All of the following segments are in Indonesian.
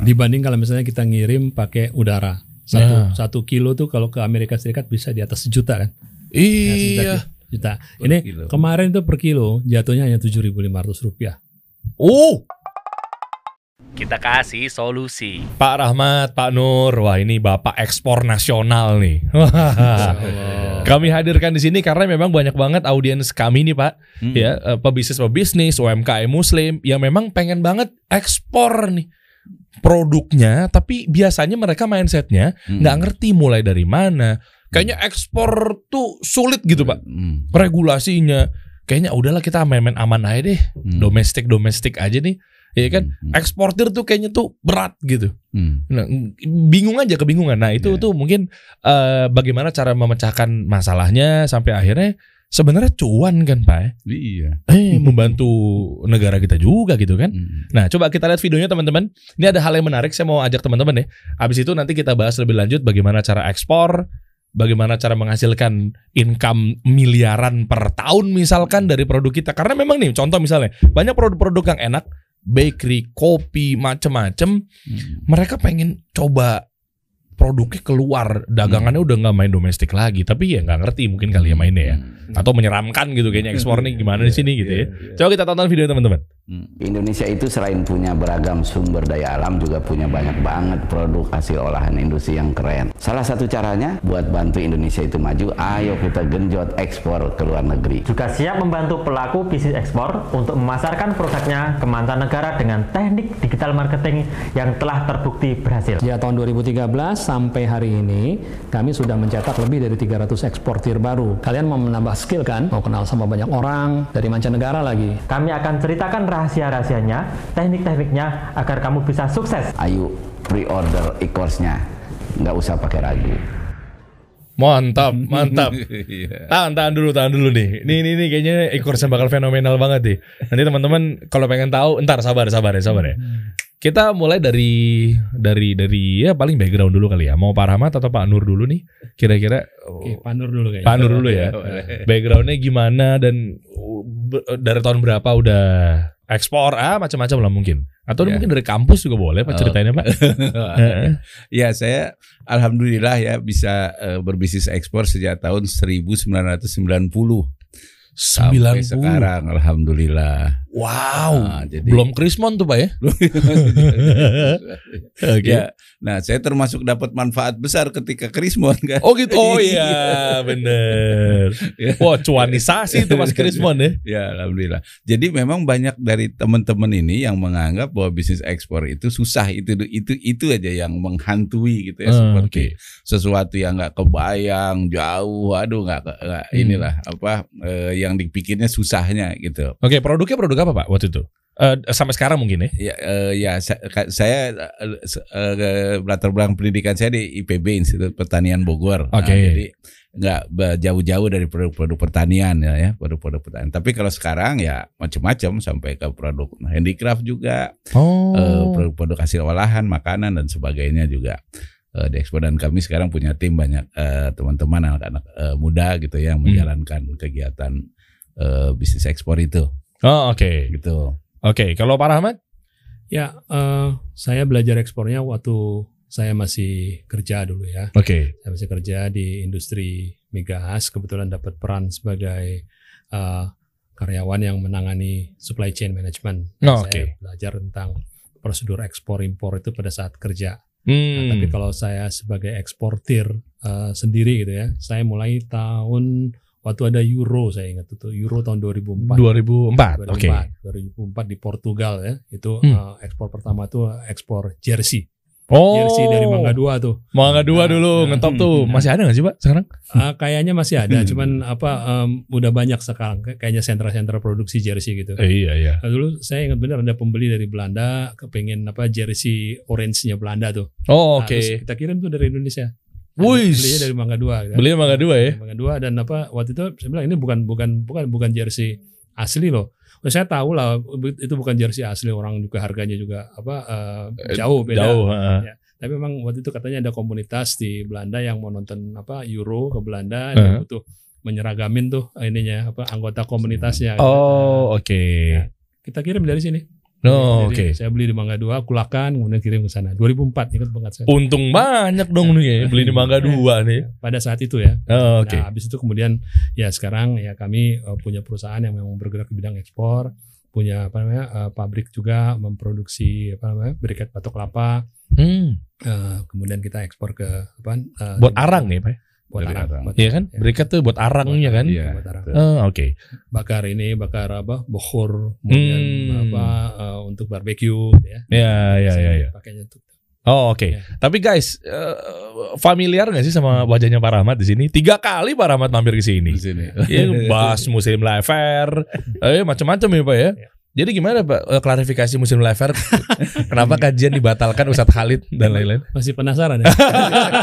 Dibanding kalau misalnya kita ngirim pakai udara. Satu, Ya. satu kilo tuh kalau ke Amerika Serikat bisa di atas sejuta kan? Ya, Iya. sejuta, juta. Per Ini kilo. kemarin tuh per kilo jatuhnya hanya 7.500 rupiah. Oh, Kita kasih solusi. Pak Rahmat, Pak Nur, wah ini Bapak ekspor nasional nih. Kami hadirkan di sini karena memang banyak banget audiens kami nih Pak, Hmm. ya eh, pebisnis-pebisnis, UMKM Muslim yang memang pengen banget ekspor nih produknya, tapi biasanya mereka mindsetnya Hmm. nggak ngerti mulai dari mana. Kayaknya ekspor tuh sulit gitu Pak, Hmm. regulasinya. Kayaknya udahlah kita main-main aman aja deh, Hmm. domestik-domestik aja nih, ya kan? Hmm. Eksportir tuh kayaknya tuh berat gitu. Hmm. Nah, bingung aja kebingungan. Nah, itu Iya. tuh mungkin eh, bagaimana cara memecahkan masalahnya sampai akhirnya sebenarnya cuan kan, Pak? Iya. Eh, membantu negara kita juga gitu kan. Hmm. Nah, coba kita lihat videonya teman-teman. Ini ada hal yang menarik saya mau ajak teman-teman ya. Habis itu nanti kita bahas lebih lanjut bagaimana cara ekspor, bagaimana cara menghasilkan income miliaran per tahun misalkan dari produk kita. Karena memang nih contoh misalnya banyak produk-produk yang enak, bakery, kopi, macem-macem Hmm. mereka pengen coba produknya keluar dagangannya udah nggak main domestik lagi tapi ya nggak ngerti mungkin kali ya mainnya ya Hmm. atau menyeramkan gitu kayaknya ekspor nih gimana di sini gitu ya Iya, iya. coba kita tonton video teman-teman Hmm. Indonesia itu selain punya beragam sumber daya alam juga punya banyak banget produk hasil olahan industri yang keren. Salah satu caranya buat bantu Indonesia itu maju, ayo kita genjot ekspor ke luar negeri. juga siap membantu pelaku bisnis ekspor untuk memasarkan produknya ke mancanegara dengan teknik digital marketing yang telah terbukti berhasil. Sejak tahun 2013 sampai hari ini, kami sudah mencetak lebih dari 300 eksportir baru. Kalian mau menambah skill kan? Mau kenal sama banyak orang dari mancanegara lagi. Kami akan ceritakan rahasia-rahasianya, teknik-tekniknya agar kamu bisa sukses. Ayo pre-order e-course-nya, nggak usah pakai ragu. mantap mantap tahan tahan dulu tahan dulu nih ini ini, ini kayaknya e-course bakal fenomenal banget nih nanti teman-teman kalau pengen tahu entar sabar sabar ya sabar ya kita mulai dari dari dari ya paling background dulu kali ya mau Pak Rahmat atau Pak Nur dulu nih kira-kira Oke, Pak Nur dulu kayaknya. Pak Nur dulu ya. Backgroundnya gimana dan uh, dari tahun berapa udah ekspor ah macam-macam lah mungkin. Atau Ya. mungkin dari kampus juga boleh Pak Oh. ceritainnya Pak. Ya saya alhamdulillah ya bisa eh, berbisnis ekspor sejak tahun 1990 sampai 90. sekarang alhamdulillah. Wow. Nah, jadi- Belum Krismon tuh Pak ya. Oke. Ya, nah saya termasuk dapat manfaat besar ketika Krismon kan. Oh gitu. Oh iya, bener. Wah, cuanisasi itu Mas Krismon ya. Ya, alhamdulillah. Jadi memang banyak dari teman-teman ini yang menganggap bahwa bisnis ekspor itu susah, itu itu itu aja yang menghantui gitu ya Hmm, seperti sesuatu yang nggak kebayang, jauh, aduh nggak Hmm. inilah apa eh, yang dipikirnya susahnya gitu. Oke, produknya produk apa Pak waktu itu? Eh, sampai sekarang mungkin ya. Ya, eh, ya sa- ka- saya eh, latar belakang pendidikan saya di IPB Institut Pertanian Bogor. Nah, Oke. jadi nggak jauh-jauh dari produk-produk pertanian ya, ya produk-produk pertanian. Tapi kalau sekarang ya macam-macam sampai ke produk handicraft juga, Oh. eh, produk-produk hasil olahan, makanan dan sebagainya juga eh, diekspor dan kami sekarang punya tim banyak eh, teman-teman anak-anak eh, muda gitu ya yang Hmm. menjalankan kegiatan eh, bisnis ekspor itu Oh, oke. gitu. Oke, kalau Pak Rahmat? Ya, eh, saya belajar ekspornya waktu saya masih kerja dulu ya. Oke. Saya masih kerja di industri migas. Kebetulan dapat peran sebagai eh, karyawan yang menangani supply chain management. Oh, saya oke. belajar tentang prosedur ekspor impor itu pada saat kerja. Hmm. Nah, tapi kalau saya sebagai eksportir eh, sendiri gitu ya, saya mulai tahun waktu ada Euro saya ingat itu Euro tahun 2004. 2004. Oke. 2004 di Portugal ya. Itu Hmm. eh, ekspor pertama tuh ekspor jersey. Oh. Jersey dari Mangga Dua tuh. Mangga dua Nah, dulu nah. ngetop tuh. Masih ada nggak sih Pak sekarang? Ah, kayaknya masih ada, cuman apa em, udah banyak sekarang Kay- kayaknya sentra-sentra produksi jersey gitu. Eh, iya iya. Nah, dulu saya ingat benar ada pembeli dari Belanda kepengen apa jersey orange-nya Belanda tuh. Oh Nah, oke. terus kita kirim tuh dari Indonesia. Wih. Belinya dari Mangga Dua. kan. Belinya Mangga Dua ya? Mangga Dua dan apa waktu itu saya bilang ini bukan bukan bukan bukan jersey asli loh. Oh, saya tahu lah itu bukan jersey asli orang juga harganya juga apa eh, jauh beda. Jauh. Ya. Tapi memang waktu itu katanya ada komunitas di Belanda yang mau nonton apa Euro ke Belanda Uh-huh. dan butuh menyeragamin tuh ininya apa anggota komunitasnya. Oh oke. Ya. Kita kirim dari sini. Oh, Jadi oke. Saya beli di Mangga 2, kulakan, kemudian kirim ke sana. 2004 ingat banget saya. Untung banyak dong nih ya, beli di Mangga Dua nih. Pada saat itu ya. Oh, Oke. Nah, habis itu kemudian ya sekarang ya kami eh, punya perusahaan yang memang bergerak di bidang ekspor, punya apa namanya eh, pabrik juga memproduksi apa namanya berikat batok kelapa. Hmm. Eh, kemudian kita ekspor ke apa? eh, Buat arang nih, Pak. Buat Dari arang. arang. buat- Iya kan? ya. Berikat tuh buat arangnya kan? Iya. Buat arang. Oh, oke. Bakar ini, bakar apa? Bohor, kemudian Hmm. apa eh, untuk barbeque ya. Ya, ya, ya, ya. Pakainya untuk Oh, oke. Ya. Tapi guys, eh, familiar nggak sih sama wajahnya Pak Rahmat di sini? Tiga kali Pak Rahmat mampir ke sini. Di sini. Iya, bahas musim live fair, eh macam-macam ya Pak ya. Ya. Jadi gimana Pak eh, klarifikasi musim live fair? Kenapa kajian dibatalkan Ustadz Khalid dan lain-lain? masih penasaran ya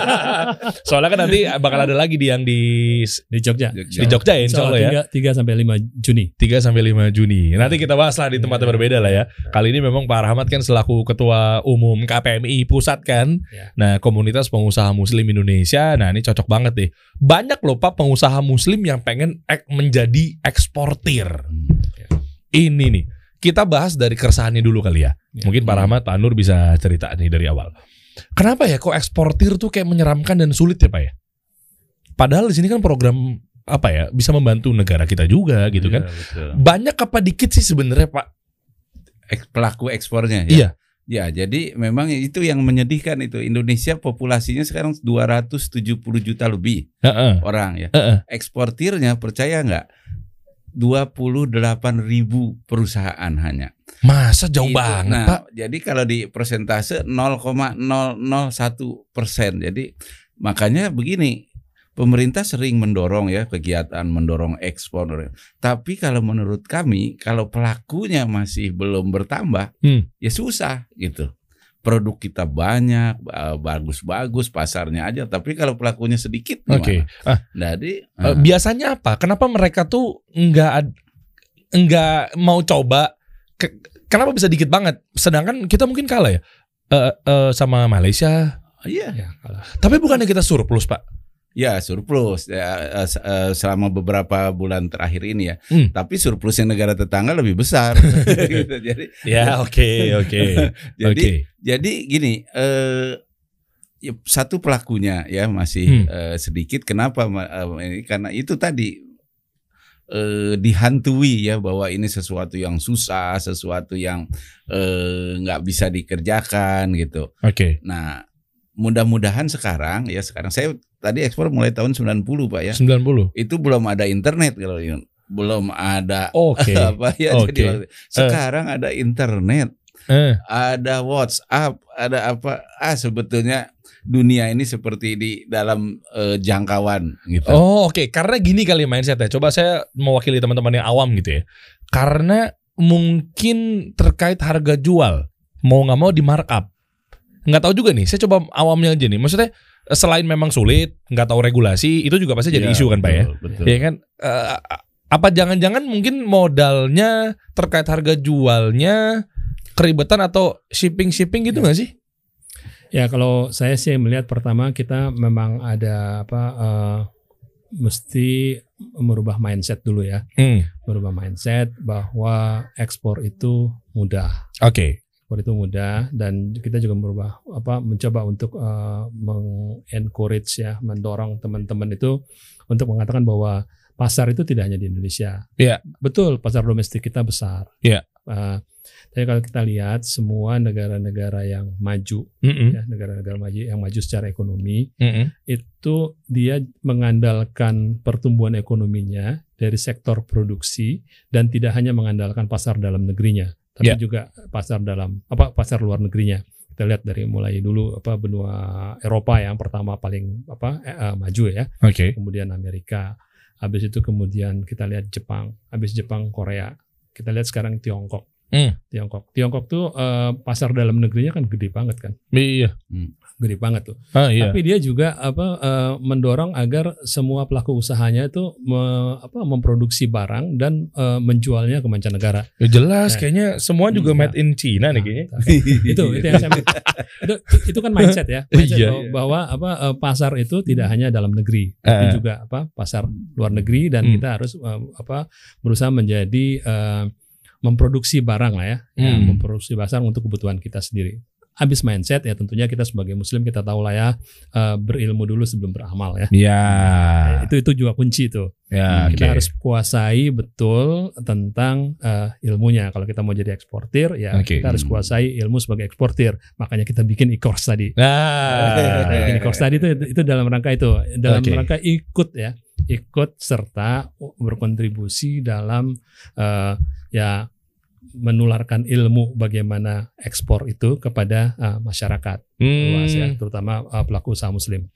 Soalnya kan nanti bakal ada lagi di yang di di Jogja. di Jogja ya insya Allah ya. 3, sampai 5 Juni. 3 sampai 5 Juni. Nanti kita bahas lah di tempat yang berbeda lah ya. Kali ini memang Pak Rahmat kan selaku ketua umum KPMI pusat kan. Ya. Nah, komunitas pengusaha muslim Indonesia. Nah, ini cocok banget deh. Banyak loh Pak pengusaha muslim yang pengen ek menjadi eksportir. Ini nih. Kita bahas dari keresahannya dulu kali ya. Ya. Mungkin Pak Rahmat, Pak Nur bisa cerita nih dari awal. Kenapa ya kok eksportir tuh kayak menyeramkan dan sulit ya Pak ya? Padahal di sini kan program apa ya bisa membantu negara kita juga gitu kan. Iya, betul. Banyak apa dikit sih sebenarnya Pak? Ek- pelaku ekspornya Iya. ya. Ya, jadi memang itu yang menyedihkan itu. Indonesia populasinya sekarang 270 juta lebih Heeh. orang ya. Heeh. Eksportirnya percaya nggak? 28 ribu perusahaan hanya. Masa jauh Itu. banget Nah, Pak? Jadi kalau di persentase 0,001 persen. Jadi makanya begini, pemerintah sering mendorong ya kegiatan mendorong ekspor. Tapi kalau menurut kami, kalau pelakunya masih belum bertambah, Hmm. ya susah gitu. Produk kita banyak, ba- bagus-bagus, pasarnya aja. Tapi kalau pelakunya sedikit, Oke. gimana? Ah, Jadi, ah, biasanya apa? Kenapa mereka tuh nggak ad- nggak mau coba? Ke- kenapa bisa dikit banget? Sedangkan kita mungkin kalah ya Eh, eh, sama Malaysia. iya. Ya, kalah. Tapi bukannya kita surplus Pak? Ya surplus ya, eh, eh, selama beberapa bulan terakhir ini ya. Hmm. Tapi surplusnya negara tetangga lebih besar. Gitu. Jadi Ya oke oke jadi oke. jadi gini eh ya, satu pelakunya ya masih Hmm. eh, sedikit. Kenapa? Eh, ini karena itu tadi eh, dihantui ya bahwa ini sesuatu yang susah, sesuatu yang eh, nggak bisa dikerjakan gitu. Oke. Nah mudah-mudahan sekarang ya sekarang saya tadi ekspor mulai tahun 90 pak ya 90. itu belum ada internet kalau ini belum ada Oke. apa ya Oke. jadi sekarang ada internet Eh, ada WhatsApp ada apa ah sebetulnya dunia ini seperti di dalam eh, jangkauan gitu Oh oke, karena gini kali mindsetnya. Coba saya mewakili teman-teman yang awam gitu ya. Karena mungkin terkait harga jual, mau nggak mau di markup. Nggak tahu juga nih. Saya coba awamnya aja nih. Maksudnya selain memang sulit, nggak tahu regulasi, itu juga pasti jadi Iya, isu kan pak ya. betul. Iya kan. Eh, apa jangan-jangan mungkin modalnya terkait harga jualnya keribetan atau shipping shipping gitu nggak sih? Ya kalau saya sih melihat pertama kita memang ada apa eh, mesti merubah mindset dulu ya, Hmm, merubah mindset bahwa ekspor itu mudah, Oke. Ekspor itu mudah dan kita juga merubah apa mencoba untuk eh, mengencourage ya, mendorong teman-teman itu untuk mengatakan bahwa pasar itu tidak hanya di Indonesia. Iya. Betul, pasar domestik kita besar. Iya. Eh, tapi kalau kita lihat semua negara-negara yang maju Mm-mm, ya negara-negara maju yang maju secara ekonomi mm-mm. itu dia mengandalkan pertumbuhan ekonominya dari sektor produksi dan tidak hanya mengandalkan pasar dalam negerinya tapi Ya. juga pasar dalam apa pasar luar negerinya. Kita lihat dari mulai dulu apa benua Eropa yang pertama paling apa eh, eh, maju ya. Oke. kemudian Amerika. Habis itu kemudian kita lihat Jepang. Habis Jepang Korea. Kita lihat sekarang Tiongkok. Hmm. Tiongkok. Tiongkok tuh eh, pasar dalam negerinya kan gede banget kan? Iya. Gede banget tuh Ah iya. tapi dia juga apa eh, mendorong agar semua pelaku usahanya itu me- apa memproduksi barang dan eh, menjualnya ke mancanegara. Ya jelas Nah. kayaknya semua juga Iya. made in China nih kayaknya. Nah, itu itu yang saya itu, itu kan mindset ya mindset Iya. bahwa, bahwa apa eh, pasar itu tidak hanya dalam negeri tapi Eh. juga apa pasar luar negeri dan Hmm. kita harus eh, apa berusaha menjadi eh, memproduksi barang lah ya, ya, Hmm. memproduksi barang untuk kebutuhan kita sendiri. Habis mindset ya tentunya kita sebagai muslim kita tahu lah ya eh, berilmu dulu sebelum beramal ya. Ya. Itu itu juga kunci tuh. Ya, kita oke. harus kuasai betul tentang eh, ilmunya. Kalau kita mau jadi eksportir ya Oke. kita harus kuasai ilmu sebagai eksportir. Makanya kita bikin e-course tadi. Bikin e-course tadi itu itu dalam rangka itu, dalam Oke. rangka ikut ya, ikut serta berkontribusi dalam eh, ya menularkan ilmu bagaimana ekspor itu kepada eh, masyarakat luas ya, Hmm, terutama eh, pelaku usaha muslim.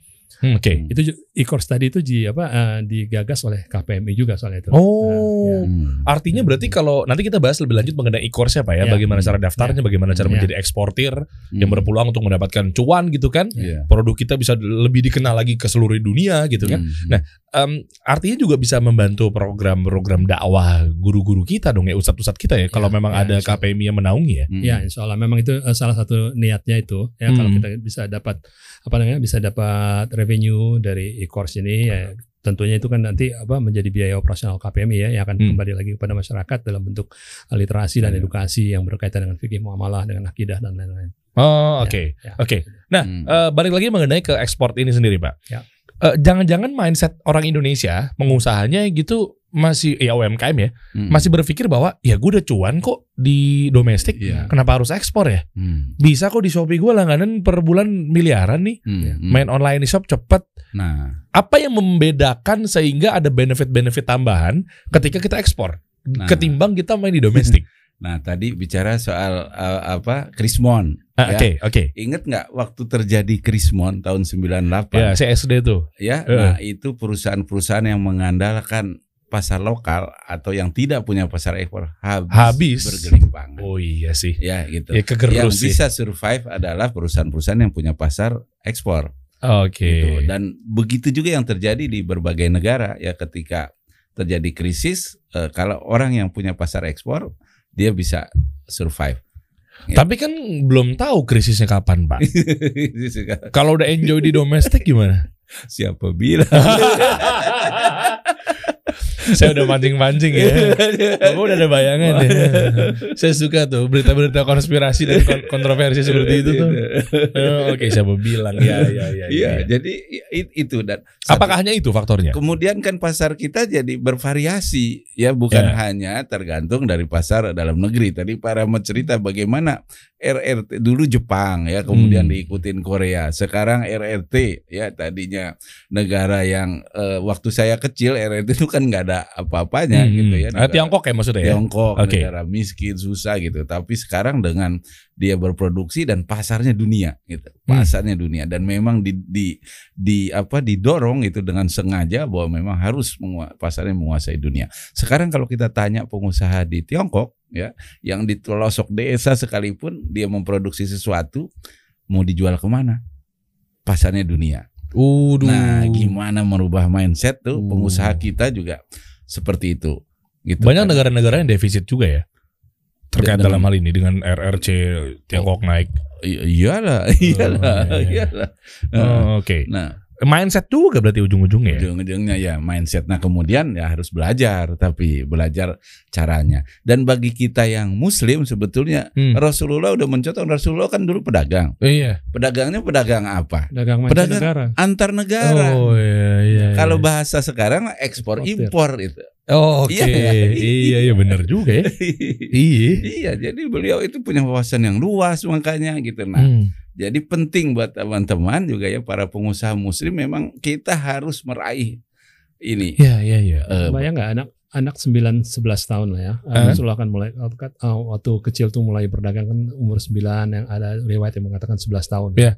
Hmm, Oke. Itu ju- e-course tadi itu di apa eh, digagas oleh KPMI juga soal itu. Oh, Hmm. artinya berarti kalau nanti kita bahas lebih lanjut mengenai e-course Pak ya, Ya. bagaimana cara daftarnya, Ya. bagaimana cara Ya. menjadi eksportir yang Hmm. berpeluang untuk mendapatkan cuan gitu kan. Iya. Produk kita bisa lebih dikenal lagi ke seluruh dunia gitu kan. Hmm. Nah, Em, artinya juga bisa membantu program-program dakwah guru-guru kita dong ya, ustadz-ustadz kita ya. Kalau Ya, memang ya, ada. KPMI yang menaungi ya. Hmm. Ya, insya Allah memang itu eh, salah satu niatnya itu ya kalau Hmm. kita bisa dapat apa namanya bisa dapat revenue dari e-course ini ya tentunya itu kan nanti apa menjadi biaya operasional KPMI ya yang akan Hmm. kembali lagi kepada masyarakat dalam bentuk eh, literasi dan Ya. edukasi yang berkaitan dengan fikih muamalah dengan akidah dan lain-lain. Oh, Ya, oke. ya. Oke. Nah, Hmm. eh, balik lagi mengenai ke ekspor ini sendiri, Pak. Ya. Eh, jangan-jangan mindset orang Indonesia pengusahanya gitu masih ya UMKM ya, Hmm. masih berpikir bahwa ya gue udah cuan kok di domestik, Iya. kenapa harus ekspor ya? Hmm. Bisa kok di Shopee gue langganan per bulan miliaran nih. Hmm. Ya. Hmm. Main online shop cepet. Nah, Apa yang membedakan sehingga ada benefit-benefit tambahan ketika kita ekspor Nah. ketimbang kita main di domestik? nah tadi bicara soal uh, apa Krismon. Ah, Ya. Oke, oke. Ingat nggak waktu terjadi Krismon tahun 98? Ya, saya SD tuh. ya Eh. nah itu perusahaan-perusahaan yang mengandalkan pasar lokal atau yang tidak punya pasar ekspor habis, Habis. bergelimpangan Oh iya sih. ya gitu Ya yang sih. bisa survive adalah perusahaan-perusahaan yang punya pasar ekspor Oke. gitu. dan begitu juga yang terjadi di berbagai negara ya ketika terjadi krisis eh, kalau orang yang punya pasar ekspor dia bisa survive Tapi kan belum tahu krisisnya kapan, Pak. Kalau udah enjoy di domestik gimana? siapa bilang Saya udah mancing-mancing ya. Bapak udah ada bayangan ya. Saya suka tuh berita-berita konspirasi dan kon- kontroversi seperti itu tuh. Oh, Oke, siapa bilang ya ya ya. Iya, ya. jadi itu dan Apakah hanya itu faktornya? kemudian kan pasar kita jadi bervariasi ya, bukan Ya. hanya tergantung dari pasar dalam negeri. Tadi para cerita bagaimana RRT dulu Jepang ya, kemudian Hmm. diikutin Korea. Sekarang RRT ya tadinya negara yang eh, waktu saya kecil RRT itu kan nggak ada apa-apanya Hmm. gitu ya. Ah, Tiongkok ya maksudnya ya? Tiongkok negara miskin susah gitu tapi sekarang dengan dia berproduksi dan pasarnya dunia gitu Hmm. pasarnya dunia dan memang di di di apa didorong itu dengan sengaja bahwa memang harus mengua- pasarnya menguasai dunia sekarang kalau kita tanya pengusaha di Tiongkok ya yang di pelosok desa sekalipun dia memproduksi sesuatu mau dijual ke mana pasarnya dunia Uduh. nah gimana merubah mindset tuh Uh. pengusaha kita juga seperti itu gitu Banyak kan. negara-negara yang defisit juga ya. Terkait Dengan- dalam hal ini dengan RRC Tiongkok naik. I- iyalah, iyalah, iya, iya. iyalah. Oh, Oke. Nah, Mindset juga berarti ujung-ujungnya. ya? ujung-ujungnya ya mindset. Nah, kemudian ya harus belajar, tapi belajar caranya. Dan bagi kita yang Muslim sebetulnya Hmm. Rasulullah udah mencontoh. Rasulullah kan dulu pedagang. Iya. Pedagangnya pedagang apa? Dagang Pedagang- mancanegara. Antar negara. Oh iya iya. Kalau iya. bahasa sekarang ekspor impor itu. Oh, Oke. Iya, Iya iya benar juga ya. Iya. iya, jadi beliau itu punya wawasan yang luas makanya gitu. Nah, Hmm. Jadi penting buat teman-teman juga ya para pengusaha muslim memang kita harus meraih ini. Iya iya iya. eh, Bayang nggak anak anak 9 11 tahun lah ya. Eh? Rasulullah kan mulai waktu waktu kecil tuh mulai berdagang kan umur 9 yang ada riwayat yang mengatakan 11 tahun. Iya.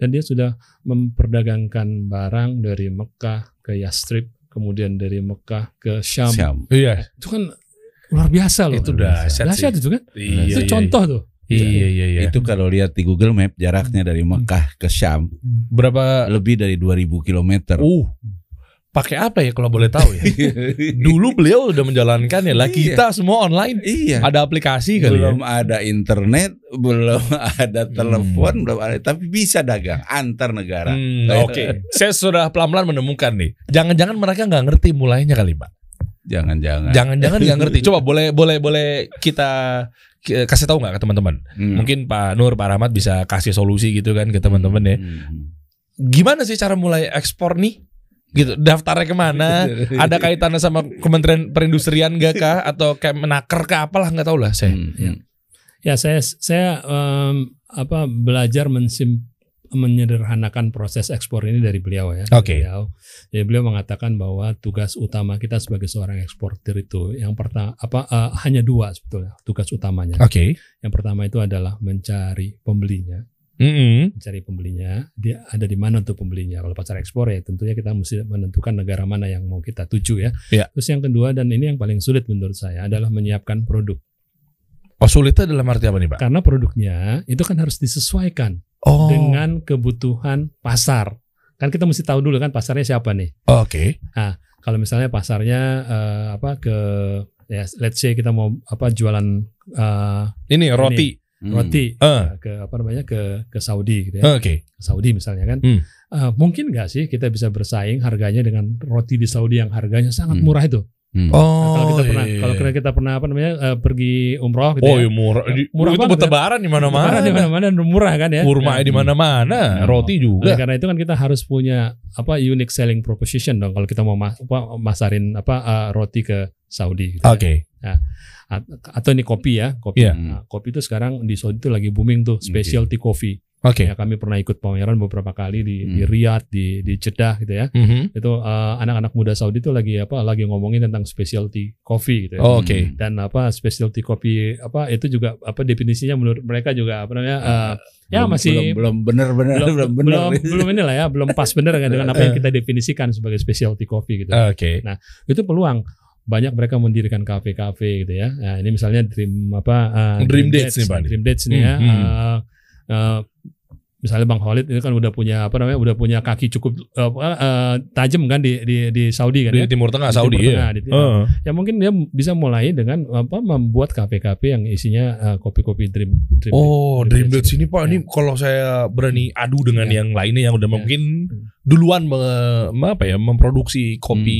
Dan dia sudah memperdagangkan barang dari Mekah ke Yastrib, kemudian dari Mekah ke Syam. Syam. Iya. Itu kan luar biasa loh. Itu dahsyat Dahsyat itu kan. Iya. itu iya, contoh tuh. Iya iya iya. Itu kalau lihat di Google Map jaraknya dari Mekah ke Syam berapa lebih dari 2000 km. uh pakai apa ya kalau boleh tahu ya? Dulu beliau udah menjalankan ya lah Iya. kita semua online. iya. Ada aplikasi kali belum ya. ada internet, belum ada telepon, belum ada tapi bisa dagang antar negara. Hmm, Kayak- Oke, saya sudah pelan-pelan menemukan nih. Jangan-jangan mereka nggak ngerti mulainya kali, Pak. Jangan-jangan. Jangan-jangan nggak ngerti. Coba boleh boleh boleh kita ki- kasih tahu nggak ke teman-teman? Hmm. Mungkin Pak Nur, Pak Rahmat bisa kasih solusi gitu kan ke teman-teman ya. Hmm. Gimana sih cara mulai ekspor nih? Gitu, daftarnya ke mana? Ada kaitannya sama Kementerian Perindustrian gak kah? Atau kayak menaker kah? Apalah nggak tahu lah saya. Hmm. Ya. Ya saya saya em, apa belajar mensim menyederhanakan proses ekspor ini dari beliau ya. Oke. Beliau. Jadi beliau mengatakan bahwa tugas utama kita sebagai seorang eksportir itu yang pertama apa eh, hanya dua sebetulnya tugas utamanya. Oke. Yang pertama itu adalah mencari pembelinya, Mm-mm. mencari pembelinya. Dia ada di mana untuk pembelinya. Kalau pasar ekspor ya tentunya kita mesti menentukan negara mana yang mau kita tuju ya. Iya. Terus yang kedua dan ini yang paling sulit menurut saya adalah menyiapkan produk. Oh sulitnya dalam arti apa nih Pak? Karena produknya itu kan harus disesuaikan Oh. dengan kebutuhan pasar. Kan kita mesti tahu dulu kan pasarnya siapa nih. Oke. Kalau misalnya pasarnya eh, apa ke ya let's say kita mau apa jualan eh, Ini roti. Hmm. Roti Eh. ya, ke apa namanya ke ke Saudi gitu ya. Oke. Ke Saudi misalnya kan. Hmm. Eh, mungkin nggak sih kita bisa bersaing harganya dengan roti di Saudi yang harganya sangat Hmm. murah itu. Hmm. Nah, Oh. kalau kita pernah iya. kalau kita pernah apa namanya eh, pergi umroh gitu Oh ya. iya murah. Di- Murah itu banget buat ya. lebaran di mana-mana. Murah di mana-mana murah kan ya. Kurma Nah, di mana-mana, Hmm. roti Oleh juga. karena itu kan kita harus punya apa unique selling proposition dong kalau kita mau mas- apa, masarin apa uh, roti ke Saudi. Gitu ya. Oke. At- Atau ini kopi ya, kopi. Iya. Nah, kopi itu sekarang di Saudi itu lagi booming tuh, specialty coffee. Oke. Ya, kami pernah ikut pameran beberapa kali di, di Hmm. Riyadh, di di Jeddah gitu ya. Mhm. Itu uh, anak-anak muda Saudi itu lagi apa? Lagi ngomongin tentang specialty coffee gitu ya. Oh, Oke. Dan apa specialty coffee apa itu juga apa definisinya menurut mereka juga apa namanya? uh, ya Belum- masih belum belum benar-benar belum belum belum benar. belum inilah ya belum pas bener kan dengan apa yang kita definisikan sebagai specialty coffee gitu Oke. itu peluang banyak mereka mendirikan kafe-kafe gitu ya nah, ini misalnya dream apa uh, Dream Dates nih, Pak. dream dates nih ya Hmm, hmm. Uh, uh, misalnya bang Khalid itu kan udah punya apa namanya udah punya kaki cukup uh, uh, tajam kan di di di Saudi kan Di ya Timur Tengah Di Saudi Timur ya. Tengah, di- Heeh. ya mungkin dia bisa mulai dengan apa membuat kafe-kafe yang isinya uh, kopi-kopi dream, dream Oh, Dream Dates ini Pak, Ya. ini kalau saya berani adu dengan Ya. yang lainnya yang udah Ya. mungkin duluan me- me- apa ya memproduksi kopi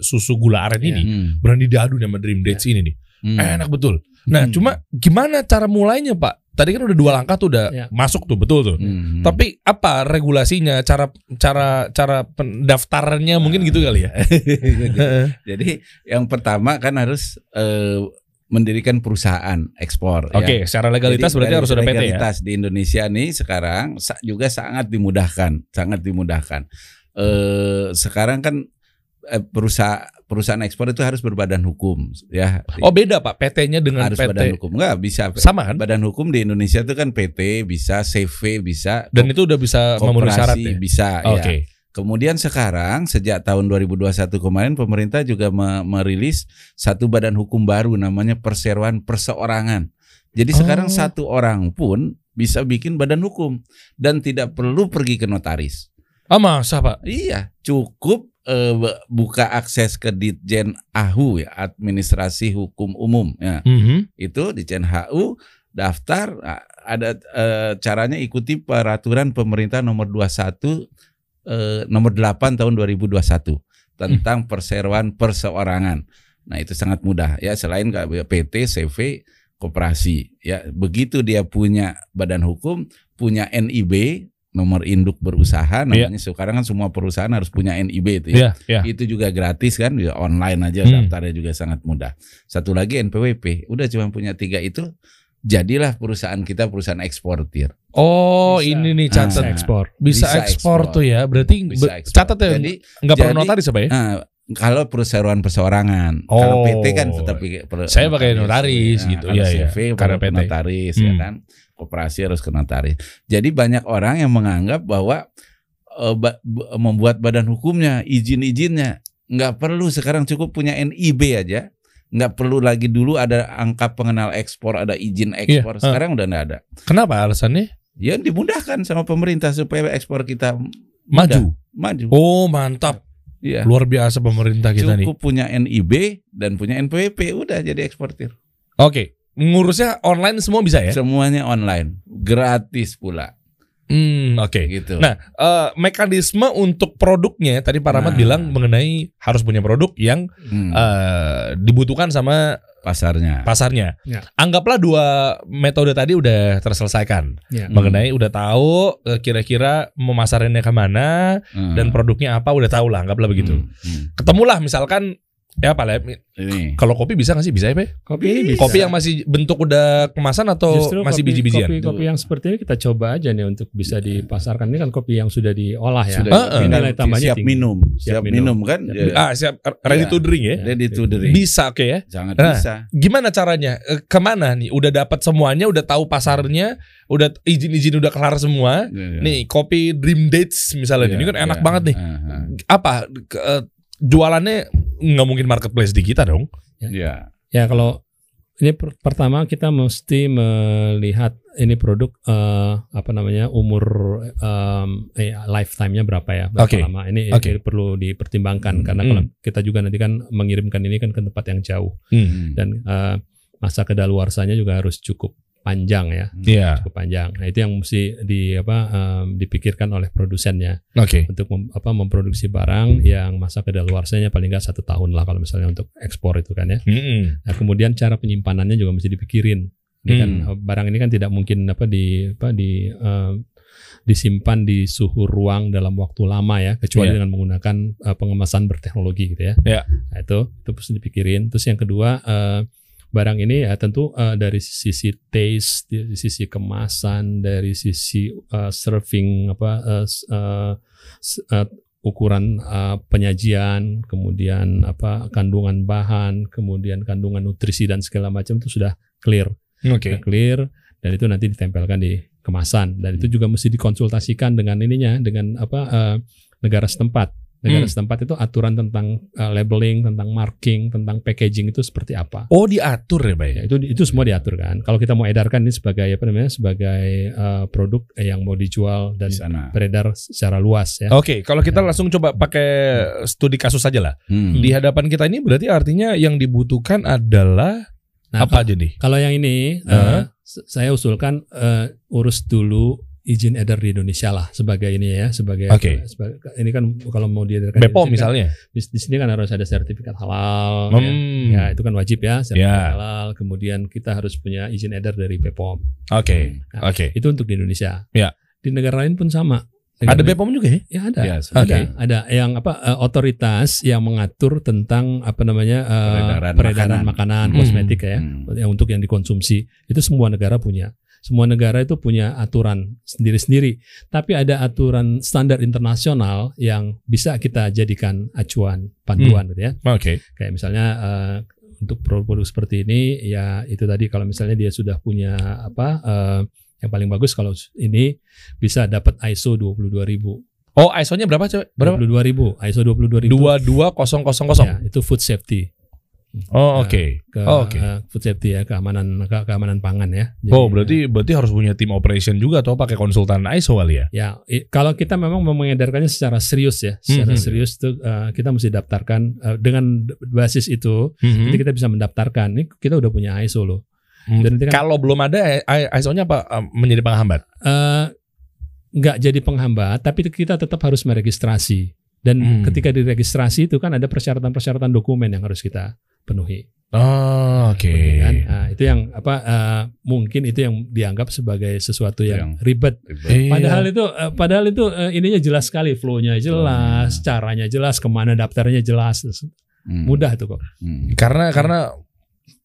susu gula aren Ya. ini, Hmm. berani diadu sama Dream Dates ini nih. Hmm. Enak betul. Nah, Hmm. cuma gimana cara mulainya, Pak? Tadi kan udah dua langkah tuh udah Ya. masuk tuh, betul tuh. Hmm. Tapi apa regulasinya, cara cara cara pendaftarannya mungkin gitu kali ya? Jadi yang pertama kan harus eh, mendirikan perusahaan ekspor. Oke, ya. secara legalitas Jadi berarti harus ada PT ya. legalitas di Indonesia nih sekarang juga sangat dimudahkan, sangat dimudahkan. Eh sekarang kan perusahaan perusahaan ekspor itu harus berbadan hukum, ya. Oh, beda Pak PT-nya dengan harus PT. badan hukum nggak bisa. Sama kan? Badan hukum di Indonesia itu kan PT bisa, CV bisa, Dan itu udah bisa memenuhi syarat ya. bisa. Oke. ya. Kemudian sekarang sejak tahun 2021 kemarin pemerintah juga me- merilis satu badan hukum baru namanya perseroan perseorangan. Jadi sekarang Oh. satu orang pun bisa bikin badan hukum dan tidak perlu pergi ke notaris. Ah, masa Pak? Iya, cukup be- buka akses ke Ditjen AHU ya, Administrasi Hukum Umum ya. Mhm. Itu Ditjen HU daftar nah, ada eh, caranya ikuti peraturan pemerintah nomor 21 eh, nomor 8 tahun 2021 tentang perseroan perseorangan. Nah, itu sangat mudah ya selain PT, CV, koperasi ya. Begitu dia punya badan hukum, punya NIB nomor induk berusaha namanya sekarang kan semua perusahaan harus punya NIB itu ya. Iya, iya. Itu juga gratis kan, ya online aja Hmm. daftarnya juga sangat mudah. Satu lagi NPWP, udah cuma punya tiga itu, jadilah perusahaan kita perusahaan eksportir. Oh, Bisa. ini nih Ah. bisa catat. ekspor Bisa, Bisa ekspor ekspor. tuh ya. Berarti Bisa ekspor. catat ya. Jadi Nggak perlu notaris apa ya? nah, kalau perusahaan perseorangan, kalau Oh. PT kan tetap per- Saya pakai notaris gitu, Kalau iya, iya. CV Karena PT. notaris ya Hmm. kan, koperasi harus ke notaris. Jadi banyak orang yang menganggap bahwa eh, ba- membuat badan hukumnya, izin-izinnya nggak perlu sekarang cukup punya NIB aja. Nggak perlu lagi dulu ada angka pengenal ekspor, ada izin ekspor. Iya, Sekarang udah nggak ada. Kenapa alasannya? Ya dimudahkan sama pemerintah supaya ekspor kita Maju. maju. Oh, mantap. Iya. Luar biasa pemerintah kita nih. Cukup punya NIB dan punya NPWP udah jadi eksportir. Oke, ngurusnya online semua bisa ya? Semuanya online, gratis pula. Hmm, oke. gitu. Nah, eh, mekanisme untuk produknya tadi Pak Rahmat Nah. bilang mengenai harus punya produk yang Hmm, eh, dibutuhkan sama pasarnya. pasarnya. Ya. Anggaplah dua metode tadi udah terselesaikan Ya. Hmm. mengenai udah tahu eh, kira-kira memasarinnya ke mana Hmm. dan produknya apa udah tahu lah anggaplah begitu. Hmm, hmm. Ketemulah misalkan ya apa lah Ini. kalau kopi bisa nggak sih bisa ya Pe? Kopi ini bisa. Kopi yang masih bentuk udah kemasan atau Justru masih kopi- biji-bijian? Kopi, kopi yang seperti ini kita coba aja nih untuk bisa dipasarkan. Ini kan kopi yang sudah diolah ya. Sudah Ah, ah. nilai tambahnya siap tinggi. minum, Siap siap, minum. minum. kan? Siap Ya, minum. Ah, siap ready Iya. to drink ya. Ready to drink. Bisa oke ya. Sangat Nah. bisa. Gimana caranya? Eh, Ke mana nih? Udah dapat semuanya, udah tahu pasarnya, udah izin-izin udah kelar semua. Iya. Nih kopi Dream Dates misalnya, Iya, ini kan enak iya. banget nih. Ah. Apa ke- eh, jualannya nggak mungkin marketplace di kita dong? Ya. Ya kalau ini per- pertama kita mesti melihat ini produk eh, apa namanya umur em, eh, lifetime-nya berapa ya berapa Oke. lama ini, Oke. ini perlu dipertimbangkan karena Hmm. kalau kita juga nanti kan mengirimkan ini kan ke tempat yang jauh Hmm. dan eh, masa kedaluarsanya juga harus cukup panjang ya Iya. cukup panjang nah itu yang mesti di apa em, dipikirkan oleh produsennya Oke. untuk mem- apa memproduksi barang yang masa kedaluarsanya paling nggak satu tahun lah kalau misalnya untuk ekspor itu kan ya Mm-mm. Nah, kemudian cara penyimpanannya juga mesti dipikirin. Ini kan Hmm. barang ini kan tidak mungkin apa di apa di eh, disimpan di suhu ruang dalam waktu lama ya, kecuali Iya. dengan menggunakan eh, pengemasan berteknologi gitu ya. Iya. Nah, itu itu mesti dipikirin. Terus yang kedua eh, barang ini ya tentu eh, dari sisi taste, dari sisi kemasan, dari sisi eh, serving apa eh, s- eh, ukuran eh, penyajian, kemudian apa kandungan bahan, kemudian kandungan nutrisi dan segala macam itu sudah clear, Oke. sudah clear dan itu nanti ditempelkan di kemasan dan itu juga mesti dikonsultasikan dengan ininya dengan apa eh, negara setempat. Negara Hmm. setempat itu aturan tentang eh, labeling, tentang marking, tentang packaging itu seperti apa. Oh diatur ya, Pak ya? Ya, itu itu semua diatur kan. Kalau kita mau edarkan ini sebagai apa namanya? sebagai eh, produk yang mau dijual dan Di sana. beredar secara luas ya. Oke, kalau kita langsung coba pakai studi kasus saja lah. Hmm. Di hadapan kita ini berarti artinya yang dibutuhkan adalah Nah, apa aja nih? Kalau yang ini Heeh. eh, s- saya usulkan eh, urus dulu izin edar di Indonesia lah sebagai ini ya sebagai sebagai- ini kan kalau mau diedarkan di Bepom Indonesia kan, misalnya. di, di sini kan harus ada sertifikat halal ya. Hmm. Ya, itu kan wajib ya sertifikat Ya. halal kemudian kita harus punya izin edar dari Bepom Oke. Nah, Oke. itu untuk di Indonesia Ya. di negara lain pun sama Ada Negara- Bepom juga ya? ya ada Ya, ada Oke. ada yang apa eh, otoritas yang mengatur tentang apa namanya eh, Peredaran peredaran, makanan. makanan, Hmm. kosmetik ya Hmm. yang untuk yang dikonsumsi itu semua negara punya semua negara itu punya aturan sendiri-sendiri tapi ada aturan standar internasional yang bisa kita jadikan acuan panduan gitu ya Oke. kayak misalnya eh, untuk produk-produk seperti ini ya itu tadi kalau misalnya dia sudah punya apa eh, yang paling bagus kalau ini bisa dapat ISO 22000 Oh, ISO-nya berapa, Cewek? Berapa? 22000 ISO 22000 22000. ya, itu food safety Oh, Nah, oke. ke Oh, oke. eh, food safety ya keamanan ke- keamanan pangan ya Jadi, Oh, berarti berarti harus punya tim operation juga atau pakai konsultan ISO kali ya? Ya, i- kalau kita memang mengedarkannya secara serius ya, secara Mhm. serius tuh eh, kita mesti daftarkan eh, dengan basis itu, Mhm. nanti kita bisa mendaftarkan. Ini kita udah punya ISO loh. Hmm. Dan nanti kan Kalau belum ada ISO-nya apa eh, menjadi penghambat? eh, nggak jadi penghambat, tapi kita tetap harus meregistrasi. Dan Hmm. ketika diregistrasi itu kan ada persyaratan-persyaratan dokumen yang harus kita penuhi. Oh, oke. kan? Nah, itu yang apa eh, mungkin itu yang dianggap sebagai sesuatu yang, Yang- ribet. Iya. Padahal itu eh, padahal itu eh, ininya jelas sekali, flow-nya jelas, caranya jelas, ke mana daftarnya jelas, Hmm. mudah tuh kok. Hmm. karena karena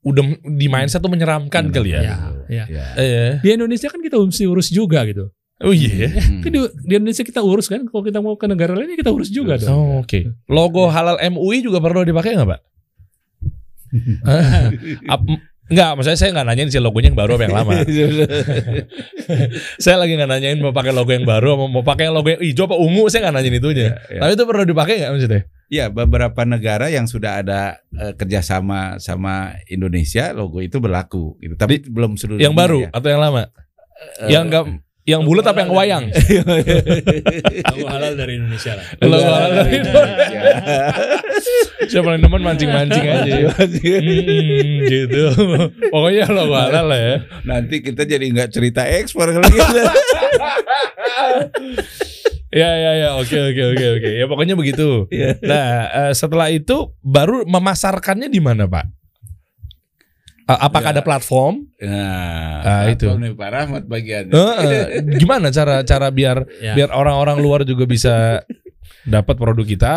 udah di mindset tuh menyeramkan kali ya. Ya, ya. Ya. Eh. Di Indonesia kan kita mesti urus juga gitu. Oh iya. Hmm. Kan di, di Indonesia kita urus kan, kalau kita mau ke negara lain ya kita urus juga dong. Oh, oke. Logo halal MUI juga perlu dipakai nggak, Pak? Enggak, maksudnya saya nggak nanyain si logonya yang baru apa yang lama. saya lagi nggak nanyain mau pakai logo yang baru, mau, pakai logo yang hijau apa ungu, saya nggak nanyain itunya. Ya, ya. Tapi itu perlu dipakai nggak maksudnya? Ya, beberapa negara yang sudah ada eh, kerjasama sama Indonesia, logo itu berlaku. Gitu. Tapi belum seluruh Yang dunia baru ya. atau yang lama? Eh, yang nggak Yang bulat apa yang wayang? Logo halal dari Indonesia lah. Logo halal dari Indonesia. Saya paling demen mancing-mancing aja. Hmm, gitu. Pokoknya logo halal lah ya. Nanti kita jadi nggak cerita ekspor kalau gitu. Ya ya ya oke oke oke oke ya pokoknya begitu. Nah eh, setelah itu baru memasarkannya di mana pak? A- Apakah Ya. ada platform? Nah, Ah, itu. platform nih Pak Rahmat bagian. Eh, eh, gimana cara cara biar Ya. biar orang-orang luar juga bisa dapat produk kita?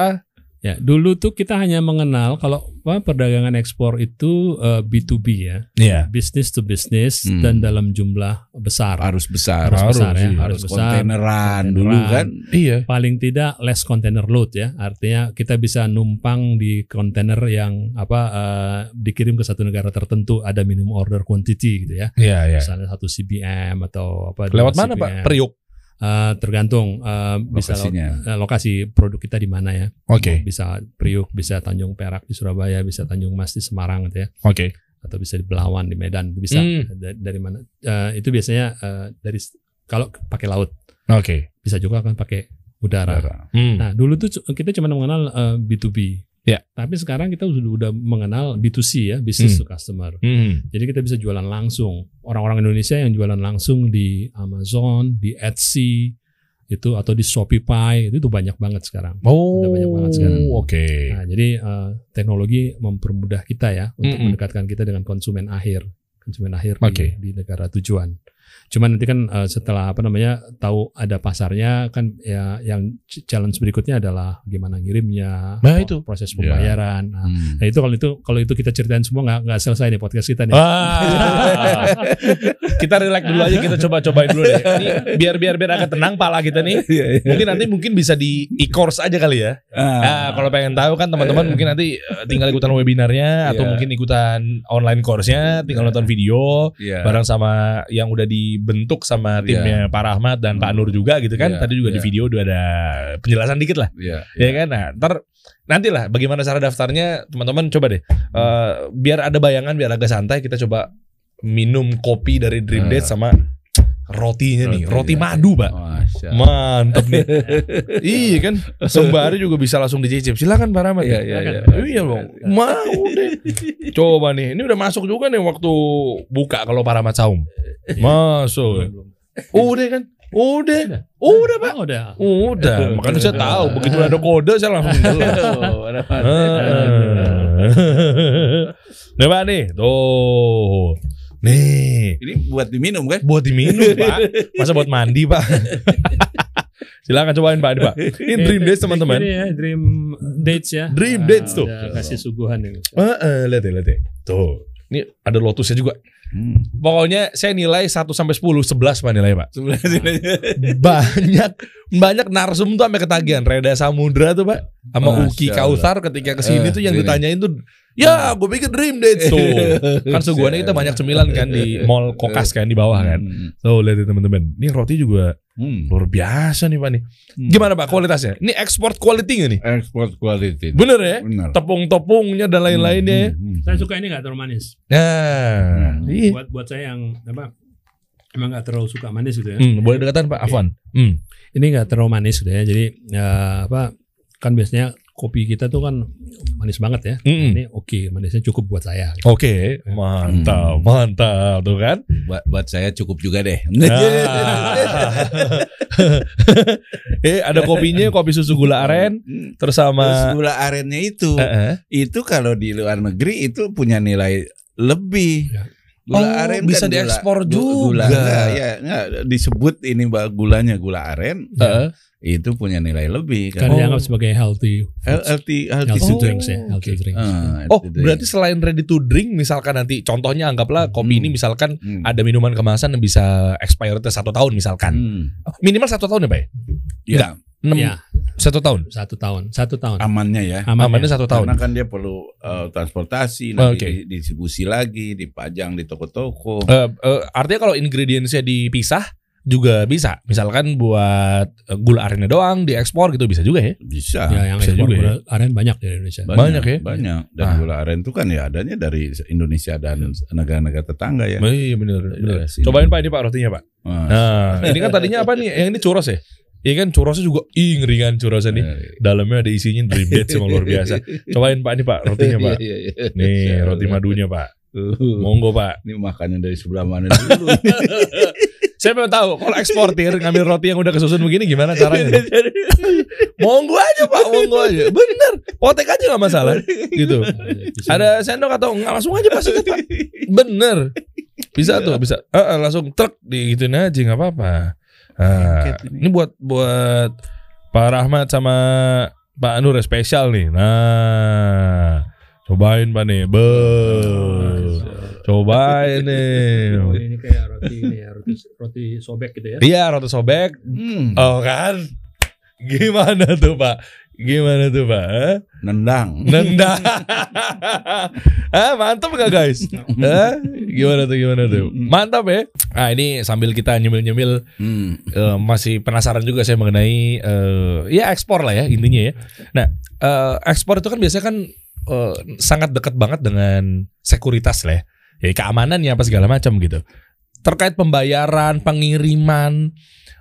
Ya, dulu tuh kita hanya mengenal kalau apa, perdagangan ekspor itu eh, B2B ya, Iya. business to business Hmm. dan dalam jumlah besar. Harus besar, Harus besar ya, iya. harus harus besar. kontaineran dulu kan. Iya. Paling tidak less container load ya, artinya kita bisa numpang di kontainer yang apa eh, dikirim ke satu negara tertentu ada minimum order quantity gitu ya, Iya iya. misalnya satu CBM atau apa. Lewat mana CBM. pak? Priuk. Eh, tergantung eh, bisa lo- Lokasinya. eh, lokasi produk kita di mana ya. Oke Bisa Priuk, bisa Tanjung Perak di Surabaya, bisa Tanjung Mas di Semarang gitu ya. oke. atau bisa di Belawan di Medan bisa Hmm. Da- dari mana Eh, itu biasanya eh, dari kalau pakai laut Oke. bisa juga kan pakai udara. Hmm. Nah dulu tuh kita cuma mengenal eh, B2B, Ya. tapi sekarang kita sudah udah mengenal B2C ya business Hmm. to customer. Hmm. Jadi kita bisa jualan langsung orang-orang Indonesia yang jualan langsung di Amazon, di Etsy itu atau di Shopify itu tuh banyak banget sekarang. Oh. Udah banyak banget sekarang. Oke. Nah, jadi eh, teknologi mempermudah kita ya untuk Mm-mm. mendekatkan kita dengan konsumen akhir, konsumen akhir Oke. di, di negara tujuan. Cuman nanti kan eh, setelah apa namanya tahu ada pasarnya kan ya yang ch- challenge berikutnya adalah gimana ngirimnya, Nah, itu. proses Ya. pembayaran. Nah, Hmm. nah, itu kalau itu kalau itu kita ceritain semua nggak nggak selesai nih podcast kita nih. Ah. kita relax dulu aja kita coba cobain dulu deh. Ini biar biar biar agak tenang pala kita nih. Mungkin nanti mungkin bisa di e-course aja kali ya. Ah. Nah, kalau pengen tahu kan teman-teman mungkin nanti eh, tinggal ikutan webinarnya atau Iya. mungkin ikutan online course-nya, tinggal nonton video Iya. bareng sama yang udah dibentuk sama timnya Pak Rahmat dan Pak Nur juga gitu kan. Iya, Tadi juga di iya. video udah ada penjelasan dikit lah. Iya. Ya kan? Nah, ntar nantilah bagaimana cara daftarnya teman-teman coba deh. Eh, biar ada bayangan, biar agak santai kita coba minum kopi dari Dream Eh. Date sama rotinya nih, Roti, roti ya. madu, Pak. Masya. Mantep nih. iya kan? Sembari juga bisa langsung dicicip. Silakan Pak Rahmat. Iya, iya, iya. Iya, Bang. Mau deh. Coba nih. Ini udah masuk juga nih waktu buka kalau Pak Rahmat saum. Masuk. Udah kan? Udah. Udah, Pak. Oh, udah. Udah. Makanya saya tahu begitu ada kode saya langsung. Oh, Nih Pak nih, tuh. Nih, Ini buat diminum kan? buat diminum Pak. Masa buat mandi Pak? Silakan cobain Pak, ini, Pak. Ini Dream Dates teman-teman. Ini ya Dream Dates ya. Dream Nah, Dates tuh. udah kasih suguhan ini. Heeh, lihat ya, lihat ya. Tuh. Ini ada lotusnya juga. Hmm. Pokoknya saya nilai 1 sampai 10, 11 Pak nilai Pak. Sebelah sini. Banyak banyak narsum tuh sampai ketagihan. Reda Samudra tuh Pak. Sama Uki Allah. Kautsar ketika ke sini Eh, tuh yang sini. ditanyain tuh Ya gue pikir Dream Dates tuh Kan suguhannya kita banyak cemilan kan Di mall kokas kan di bawah kan Hmm. Tuh lihat ya teman-teman Ini roti juga Hmm. luar biasa nih Pak nih Hmm. Gimana Pak kualitasnya? Ini export quality gak nih? Export quality. Bener ya? Benar. Tepung-tepungnya dan lain-lainnya ya? Hmm, hmm, Saya suka ini nggak terlalu manis. Nah iya. Buat buat saya yang apa emang nggak terlalu suka manis gitu ya. Hmm, boleh dekatan Pak Afwan hmm. Ini nggak terlalu manis gitu ya. Jadi ya, apa kan biasanya kopi kita tuh kan manis banget ya. Mm-mm. Ini oke, manisnya cukup buat saya. Oke Mantap Mantap Tuh kan Buat, buat saya cukup juga deh. Ah. eh ada kopinya kopi susu gula aren terus Terus sama gula arennya itu, Eh, eh. itu kalau di luar negeri itu punya nilai lebih. Ya. Oh, bisa diekspor gu- juga. Gula, ya, enggak, disebut ini Mbak, gulanya gula aren, Eh, itu punya nilai lebih. Kan Kan. dianggap sebagai healthy LT, LT healthy Oh, drinks ya, healthy oke. drinks. Ah, Oh, berarti selain ready to drink, misalkan nanti contohnya anggaplah kopi Hmm. ini misalkan Hmm. ada minuman kemasan yang bisa expired satu tahun misalkan. Hmm. Minimal satu tahun ya, Pak? ya? Ya, Enam, Ya, satu tahun. satu tahun, satu tahun. amannya ya. Aman Amannya ya. satu tahun. Karena kan dia perlu uh, transportasi, nanti Oke. di- distribusi lagi, dipajang di toko-toko. Eh, eh, artinya kalau ingredientsnya dipisah, juga bisa. Misalkan buat eh, gula arennya doang diekspor gitu bisa juga ya. Bisa. ya yang bisa ekspor juga ya. gula aren banyak di Indonesia. Banyak ya? Banyak. Dan Ah. gula aren itu kan ya adanya dari Indonesia dan negara-negara tetangga ya. Iya bener, bener. Iya, sini. Cobain Pak ini Pak rotinya Pak. Ah. Nah, ini kan tadinya apa nih? Yang ini churros ya? Iya kan churrosnya juga ih ngeri kan churrosnya nih. Eh, Dalamnya ada isinya dream bed semua luar biasa. Cobain Pak ini Pak rotinya Pak. Iya, iya, iya. Nih roti madunya Pak. Uh, Monggo Pak. Ini makanan dari sebelah mana dulu? Saya mau tahu kalau eksportir ngambil roti yang udah kesusun begini gimana caranya? monggo aja Pak, monggo aja. Bener, potek aja nggak masalah. Gitu. Ada sendok atau nggak langsung aja Pak sikat, Pak. Bener. Bisa tuh, bisa. Eh, eh, langsung truk digituin aja nggak apa-apa. Nah, ini buat buat Pak Rahmat sama Pak Nur spesial nih. Nah, cobain Pak nih. Be. Cobain nih. Oh, ini kayak roti ini ya, roti roti sobek gitu ya. Iya, roti sobek. Hmm, Oh kan? Gimana tuh Pak? Gimana tuh Pak? Hah? nendang. Nendang. ah, mantap gak guys? Hah? Gimana tuh gimana tuh? Mantap ya. Ah ini sambil kita nyemil-nyemil Hmm. eh, masih penasaran juga saya mengenai eh, ya ekspor lah ya intinya ya. Nah, eh, ekspor itu kan biasanya kan eh, sangat dekat banget dengan sekuritas lah ya. Ya keamanan ya apa segala macam gitu. Terkait pembayaran, pengiriman,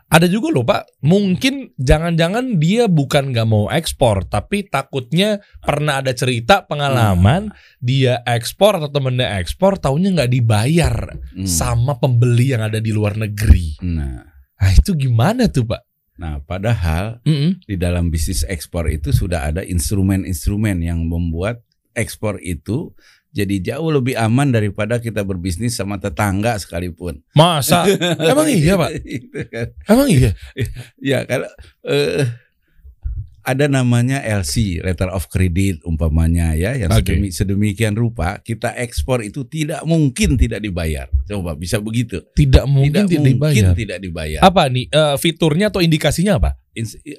ada juga loh Pak, mungkin jangan-jangan dia bukan nggak mau ekspor, tapi takutnya pernah ada cerita pengalaman dia ekspor atau temennya ekspor, taunya nggak dibayar Hmm. sama pembeli yang ada di luar negeri. Nah, Nah itu gimana tuh Pak? nah padahal Mm-mm. di dalam bisnis ekspor itu sudah ada instrumen-instrumen yang membuat ekspor itu jadi jauh lebih aman daripada kita berbisnis sama tetangga sekalipun. Masa? Emang iya Pak? Itu kan. Emang iya? Ya kalau eh, ada namanya LC, letter of credit umpamanya ya, yang sedemi- sedemikian rupa kita ekspor itu tidak mungkin tidak dibayar. Coba bisa begitu. Tidak mungkin tidak tidak mungkin dibayar. tidak dibayar. Apa nih eh, fiturnya atau indikasinya apa?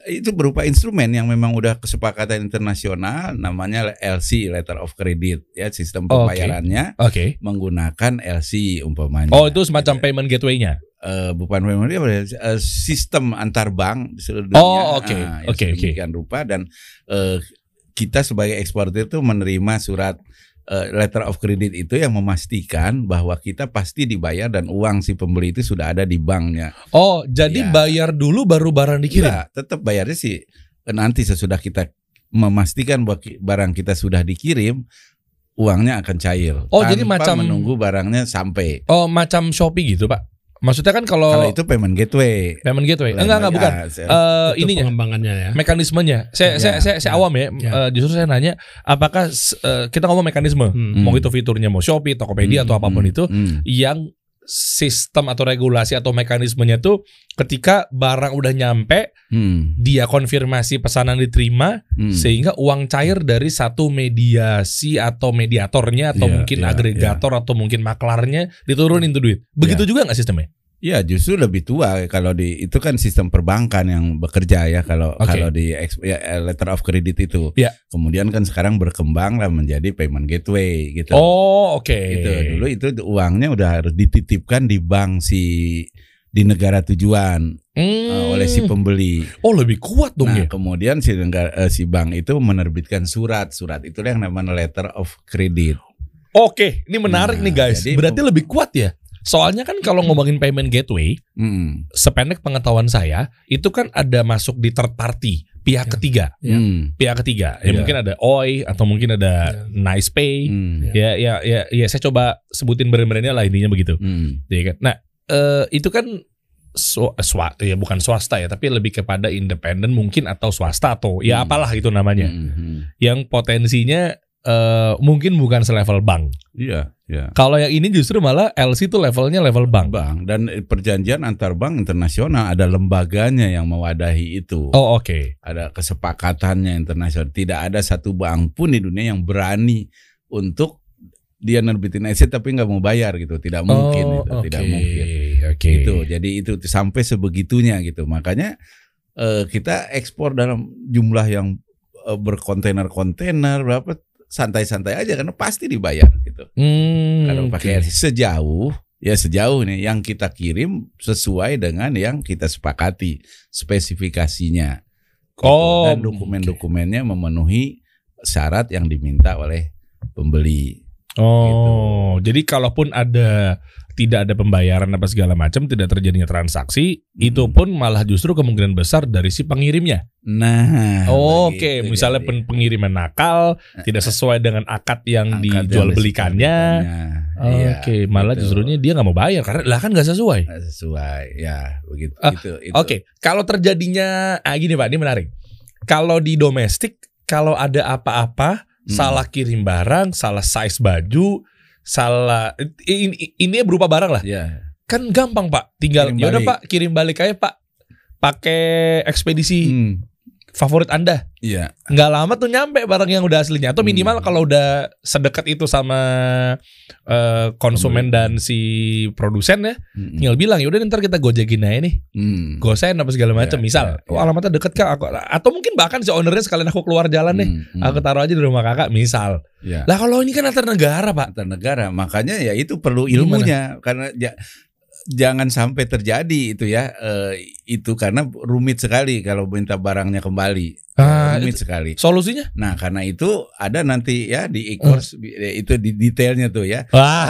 Itu berupa instrumen yang memang udah kesepakatan internasional namanya LC letter of credit ya sistem Oh, oke. pembayarannya Oke. menggunakan LC umpamanya. Oh itu semacam payment gateway-nya. Eh, bukan apa ya, eh, sistem antar bank di seluruh dunia. Oh, oke. Ah, yang Oke, oke. rupa dan eh, kita sebagai eksportir itu menerima surat letter of credit itu yang memastikan bahwa kita pasti dibayar dan uang si pembeli itu sudah ada di banknya. Oh jadi Ya. bayar dulu baru barang dikirim. Enggak, tetap bayarnya sih eh, nanti sesudah kita memastikan bahwa barang kita sudah dikirim, uangnya akan cair. Oh, jadi macam- menunggu barangnya sampai. Oh macam Shopee gitu Pak? Maksudnya kan kalau, Kalau itu payment gateway. payment gateway? Enggak enggak bukan. Ya, Eh Itu ininya pengembangannya ya. mekanismenya. Saya Ya, saya saya, saya ya. awam ya. Ya. Eh, justru saya nanya apakah eh, kita ngomong mekanisme, Hmm. mau itu fiturnya mau Shopee, Tokopedia atau Hmm, apa pun hmm, itu hmm. yang sistem atau regulasi atau mekanismenya tuh ketika barang udah nyampe Hmm, dia konfirmasi pesanan diterima hmm. sehingga uang cair dari satu mediasi atau mediatornya atau Iya, mungkin iya, agregator atau mungkin maklarnya diturunin tuh duit. Begitu Iya. juga nggak sistemnya? Ya justru lebih tua kalau di itu kan sistem perbankan yang bekerja ya kalau Oke. kalau di ya, letter of credit itu. Ya. Kemudian kan sekarang berkembang lah menjadi payment gateway gitu. Oh, oke. Gitu. Dulu itu uangnya udah harus dititipkan di bank si di negara tujuan Hmm. eh, oleh si pembeli. Oh, lebih kuat dong ya. Nah, kemudian si negara, eh, si bank itu menerbitkan surat. Surat itu yang namanya letter of credit. Oke, ini menarik Nah, nih guys. jadi- Berarti lebih kuat ya. Soalnya kan kalau ngomongin payment gateway, Hmm. sependek pengetahuan saya, itu kan ada masuk di third party, pihak Ya. ketiga. Ya. Hmm. Pihak ketiga. Ya Iya. mungkin ada OI atau mungkin ada Ya. Nice Pay. Hmm. Ya, ya, ya, ya, saya coba sebutin brand-brandnya lah intinya begitu. Hmm. Ya kan? Nah, eh, itu kan swa, swa- ya bukan swasta ya, tapi lebih kepada independen mungkin atau swasta atau ya Hmm. apalah itu namanya. Hmm, hmm. Yang potensinya eh, mungkin bukan selevel bank. Iya, iya. Kalau yang ini justru malah LC itu levelnya level bank. bank dan perjanjian antar bank internasional ada lembaganya yang mewadahi itu. Oh, oke. Ada kesepakatannya internasional. Tidak ada satu bank pun di dunia yang berani untuk dia nerbitin aset tapi nggak mau bayar gitu. Tidak Oh, mungkin itu, tidak oke. mungkin. Oke. Gitu. Jadi itu sampai sebegitunya gitu. Makanya eh, kita ekspor dalam jumlah yang eh, berkontainer-kontainer berapa santai-santai aja karena pasti dibayar gitu. Hmm, Kalau pakai LC sejauh Ya sejauh nih yang kita kirim sesuai dengan yang kita sepakati spesifikasinya. Gitu. Oh, dan dokumen-dokumennya memenuhi syarat yang diminta oleh pembeli. Oh, jadi kalaupun ada tidak ada pembayaran apa segala macam, tidak terjadinya transaksi, itu Hmm. pun malah justru kemungkinan besar dari si pengirimnya. Nah, Oke, begitu misalnya jadi. pen- pengiriman nakal, tidak sesuai dengan akad yang Angkat dijual yang belikannya. Iya, Oke, malah gitu. justrunya dia nggak mau bayar karena lah kan nggak sesuai. Nggak sesuai. Ya, begitu. Ah, itu, itu. Oke, kalau terjadinya, ah gini pak, ini menarik. Kalau di domestik, kalau ada apa-apa, Hmm. salah kirim barang, salah size baju, salah ini, ini berupa barang lah. Ya. Kan gampang pak, tinggal ya udah pak kirim balik aja pak, pakai ekspedisi Hmm. Favorit anda. Iya. Nggak lama tuh nyampe barang yang udah aslinya. Atau minimal Hmm. kalau udah sedekat itu sama eh, konsumen Pembeli. dan si produsen ya, Mm-mm. tinggal bilang ya udah ntar kita gojekin aja nih Hmm. gosen apa segala macam Ya, misal ya, oh, ya. alamatnya deket kak aku, atau mungkin bahkan si ownernya sekalian aku keluar jalan deh Hmm, hmm. aku taruh aja di rumah kakak misal Ya. lah kalau ini kan antar negara pak antar negara. Makanya ya itu perlu Gimana? ilmunya karena ja- jangan sampai terjadi itu ya eh, itu karena rumit sekali kalau minta barangnya kembali. Ah, rumit sekali. solusinya Nah, karena itu ada nanti ya di e-course itu di detailnya tuh ya. Wah,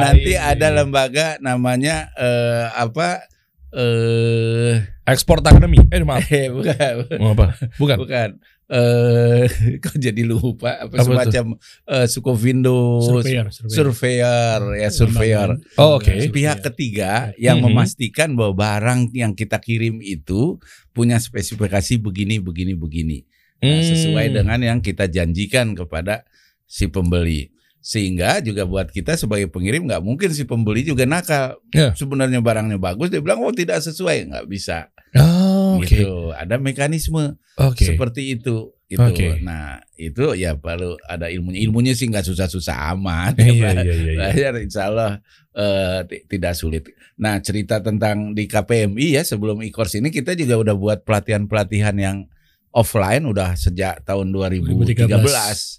nanti ini. ada lembaga namanya eh, apa eh export academy eh maaf eh, bukan apa bukan bukan eh kok jadi lupa? Apa, Apa semacam eh, Sukovindo Surveyor, surveyor. surveyor ya surveyor. Oh, oke. pihak ketiga yang Mhm. memastikan bahwa barang yang kita kirim itu punya spesifikasi begini begini begini. Nah, Hmm. sesuai dengan yang kita janjikan kepada si pembeli. Sehingga juga buat kita sebagai pengirim nggak mungkin si pembeli juga nakal. Ya. sebenarnya barangnya bagus dia bilang oh tidak sesuai. Nggak bisa. Oh, oke. Gitu. Ada mekanisme oke. seperti itu itu Oke. nah itu ya perlu ada ilmunya. Ilmunya sih nggak susah-susah amat. Iya iya iya iya. Belajar insya Allah ti- tidak sulit. Nah cerita tentang di KPMI ya sebelum e-course ini kita juga udah buat pelatihan-pelatihan yang offline udah sejak tahun 2013,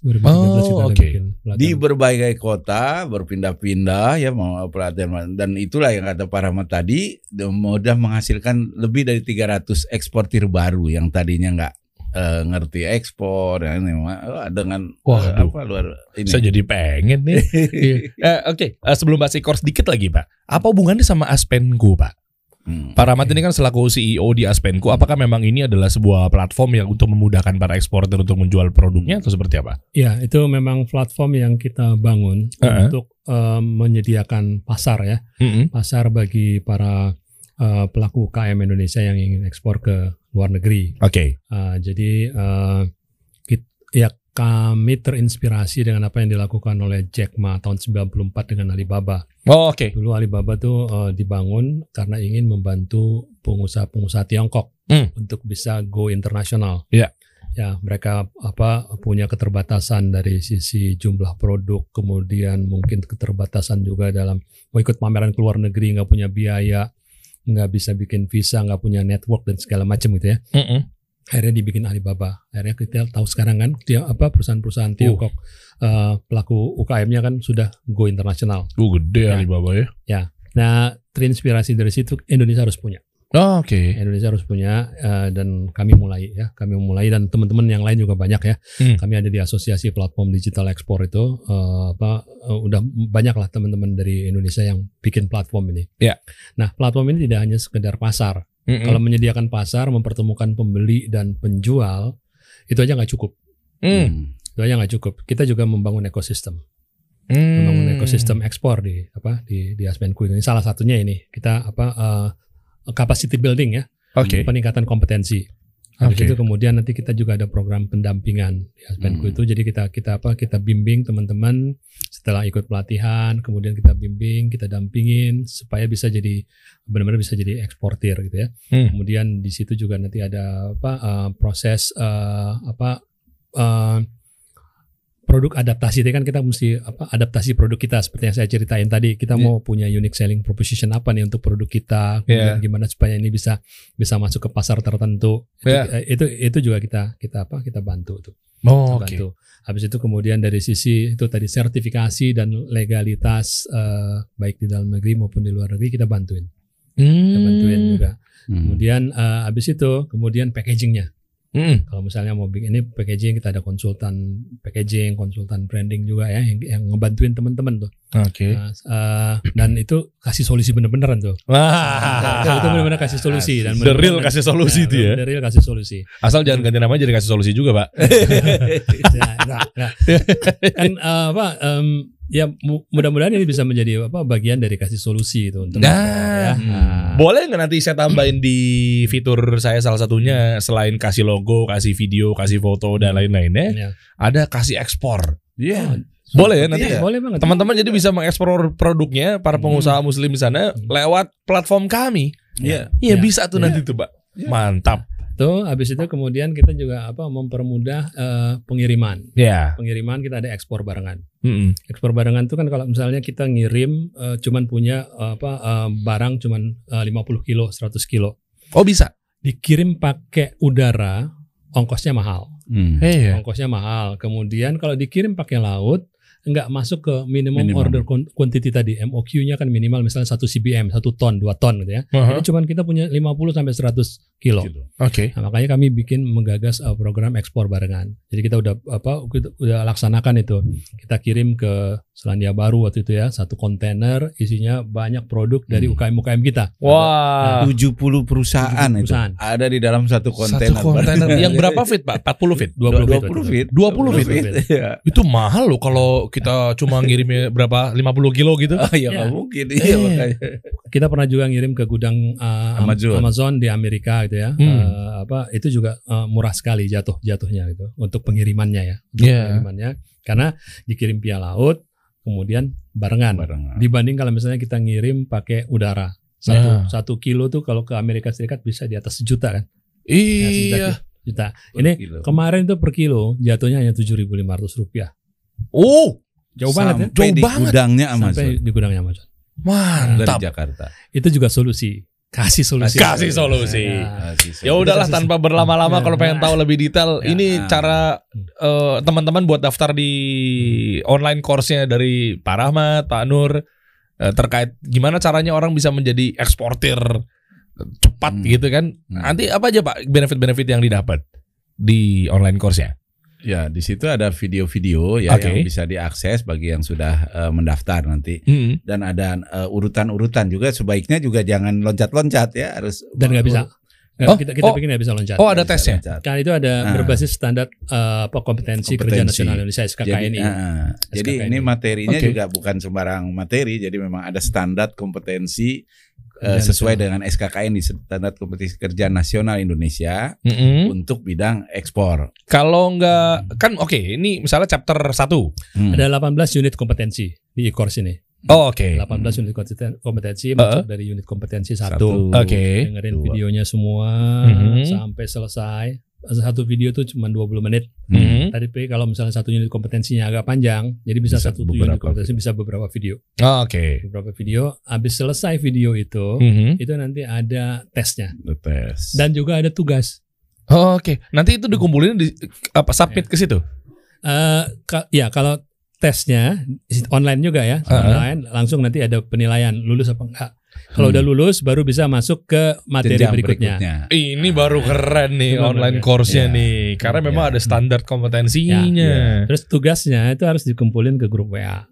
2013 Oh, oke. pelatihan. di berbagai kota berpindah-pindah ya mau pelatihan dan itulah yang kata Pak Rahmat tadi mudah menghasilkan lebih dari 300 eksportir baru yang tadinya nggak eh, ngerti ekspor ya, ini, wah, dengan eh, Waduh. apa luar ini Saya jadi pengen nih. Iya. Eh, Oke, eh, sebelum bahas e-course dikit lagi Pak. Apa hubungannya sama Aspenco Pak? Hmm. Pak Rahmat ini kan selaku CEO di Aspenco, apakah memang ini adalah sebuah platform yang untuk memudahkan para eksportir untuk menjual produknya atau seperti apa? Ya, itu memang platform yang kita bangun Uh-uh. untuk eh, menyediakan pasar ya, Mm-mm. pasar bagi para eh, pelaku UKM Indonesia yang ingin ekspor ke luar negeri. Oke. Uh, jadi uh, kit- ya kami terinspirasi dengan apa yang dilakukan oleh Jack Ma tahun 94 dengan Alibaba. Oh, oke. Dulu Alibaba tuh uh, dibangun karena ingin membantu pengusaha-pengusaha Tiongkok Hmm. untuk bisa go internasional. Iya. Ya, mereka apa punya keterbatasan dari sisi jumlah produk, kemudian mungkin keterbatasan juga dalam mau ikut pameran ke luar negeri nggak punya biaya, nggak bisa bikin visa, nggak punya network dan segala macam gitu ya Mm-mm. Akhirnya dibikin Alibaba. Akhirnya kita tahu sekarang kan dia apa perusahaan-perusahaan Tiongkok eh, pelaku UKM-nya kan sudah go internasional. Uh, gede Ya. Alibaba ya. Nah, terinspirasi dari situ Indonesia harus punya. Oh, oke. Indonesia harus punya eh, dan kami mulai ya, kami mulai dan teman-teman yang lain juga banyak ya. Hmm. Kami ada di asosiasi platform digital ekspor itu eh, apa eh, udah banyak lah teman-teman dari Indonesia yang bikin platform ini. Ya. Nah, platform ini tidak hanya sekedar pasar. Mm-mm. Kalau menyediakan pasar, mempertemukan pembeli dan penjual, itu aja nggak cukup. Mm. Hmm. Itu aja nggak cukup. Kita juga membangun ekosistem, Mm. membangun ekosistem ekspor di apa di di Aspenku ini. Salah satunya ini kita apa eh, capacity building ya, Oke. peningkatan kompetensi. Habis Oke. itu kemudian nanti kita juga ada program pendampingan di Aspenku Hmm. itu. Jadi kita kita apa kita bimbing teman-teman setelah ikut pelatihan, kemudian kita bimbing, kita dampingin supaya bisa jadi benar-benar bisa jadi eksportir gitu ya. Hmm. Kemudian di situ juga nanti ada apa eh, proses eh, apa eh, produk adaptasi tadi kan kita mesti apa adaptasi produk kita seperti yang saya ceritain tadi kita Iya. mau punya unique selling proposition apa nih untuk produk kita kemudian Iya. gimana supaya ini bisa bisa masuk ke pasar tertentu itu, Iya. eh, itu itu juga kita kita apa kita bantu tuh Oh, kita bantu habis itu kemudian dari sisi itu tadi sertifikasi dan legalitas eh, baik di dalam negeri maupun di luar negeri kita bantuin kita bantuin Hmm. juga Hmm. kemudian eh, habis itu kemudian packagingnya Hmm. kalau misalnya mau bikin ini packaging kita ada konsultan packaging, konsultan branding juga ya yang, yang ngebantuin teman-teman tuh. Oke. Nah, eh, dan itu kasih solusi bener-beneran tuh. Wah. itu, itu bener-bener kasih solusi dan The bener-bener- real kasih solusi itu ya. The real kasih solusi. Asal jangan ganti nama jadi kasih solusi juga, Pak. Ya, enggak, enggak. kan eh, apa em, ya mu- mudah-mudahan ini bisa menjadi apa bagian dari kasih solusi itu untuk Nah. ya. Nah, Boleh nggak nanti saya tambahin di fitur saya salah satunya selain kasih logo, kasih video, kasih foto dan lain-lainnya, ya. ada kasih ekspor. Iya. Boleh ya nanti Iya, boleh banget. teman-teman jadi bisa mengekspor produknya para pengusaha muslim di sana lewat platform kami. Iya. Iya Ya. bisa tuh Ya. nanti tuh, Pak. Mantap. Tuh, habis itu kemudian kita juga apa mempermudah eh, pengiriman. Ya. Pengiriman kita ada ekspor barengan. Mm-mm. ekspor barengan itu kan kalau misalnya kita ngirim eh, cuman punya eh, apa eh, barang cuman eh, 50 kilo 100 kilo Oh bisa. dikirim pakai udara ongkosnya mahal Hmm. Iya. ongkosnya mahal kemudian kalau dikirim pakai laut nggak masuk ke minimum, Minimum. order quan- quantity tadi MOQ-nya kan minimal misalnya 1 CBM 1 ton 2 ton gitu ya Uh-huh. ini cuman kita punya 50 sampai 100 kilo Oke. Nah, makanya kami bikin menggagas uh, program ekspor barengan. Jadi kita udah apa kita udah laksanakan itu. Kita kirim ke Selandia Baru waktu itu ya, satu kontainer isinya banyak produk dari Hmm. UKM UKM kita. Wah. 70 perusahaan, 70 itu perusahaan. ada di dalam satu kontainer. Satu kontainer yang berapa feet, Pak? 40 feet. 20 feet. 20 feet. 20 feet. Iya. Itu mahal loh kalau kita cuma ngirimnya berapa 50 kilo gitu. Oh iya Ya. nggak mungkin Eh. iya makanya. Kita pernah juga ngirim ke gudang uh, Am- Amazon. Amazon di Amerika gitu ya. Hmm. Uh, apa itu juga uh, murah sekali jatuh jatuhnya gitu untuk pengirimannya ya. Untuk Iya. pengirimannya karena dikirim via laut kemudian barengan. Barengan. dibanding kalau misalnya kita ngirim pakai udara satu Ah. satu kilo tuh kalau ke Amerika Serikat bisa di atas sejuta kan Ya, sejuta, Iya. juta ini kilo. kemarin tuh per kilo jatuhnya hanya 7.500 rupiah Oh, jauh banget ya Sampai Jauh di banget. gudangnya sampai Amazon di gudangnya Amazon dari mantap. Jakarta. itu juga solusi kasih solusi Kasih solusi. Ya. Ya udahlah tanpa berlama-lama Ya. kalau pengen tahu lebih detail, Ya. ini cara eh, teman-teman buat daftar di online course-nya dari Pak Rahmat, Pak Nur eh, terkait gimana caranya orang bisa menjadi eksportir cepat Hmm. gitu kan. Hmm. Nanti apa aja Pak benefit-benefit yang didapat di online course-nya? Ya, di situ ada video-video ya Oke. yang bisa diakses bagi yang sudah eh, mendaftar nanti. Hmm. Dan ada eh, urutan-urutan juga sebaiknya juga jangan loncat-loncat ya, harus dan nggak bisa Nggak, Oh, kita kita oh. bikin nggak bisa loncat Oh, ada bisa tesnya. loncat. kan itu ada Nah. berbasis standar eh, apa kompetensi, kerja Kompetensi. nasional Indonesia Jadi, SKKNI jadi SKKNI. ini materinya Oke. juga bukan sembarang materi, jadi memang ada standar kompetensi Kerja sesuai nasional. dengan SKKNI standar kompetensi kerja nasional Indonesia Mm-mm. untuk bidang ekspor. Kalau nggak kan oke ini misalnya chapter 1. Hmm. ada 18 unit kompetensi di e-course ini Oh, oke. 18 unit kompeten- kompetensi masuk dari unit kompetensi Satu. Oke. Dengerin Dua. videonya semua Mhm. sampai selesai. Satu video tuh cuma 20 menit. Mhm. Tadi Tapi kalau misalnya satu unit kompetensinya agak panjang, jadi bisa, Bisa satu unit kompetensi bisa beberapa video. Oh, Oke. Beberapa video. Habis selesai video itu, Mhm. itu nanti ada tesnya The test. dan juga ada tugas. Oh, Oke, nanti itu dikumpulin di apa submit ke situ. Eh, ka- ya kalau tesnya online juga ya, Uh-huh. online langsung nanti ada penilaian lulus apa enggak. Kalau Hmm. udah lulus baru bisa masuk ke materi Jenjang berikutnya. Ini baru keren nih online course-nya Iya. nih, karena memang Iya. ada standar kompetensinya. Ya, Terus tugasnya itu harus dikumpulin ke grup WA.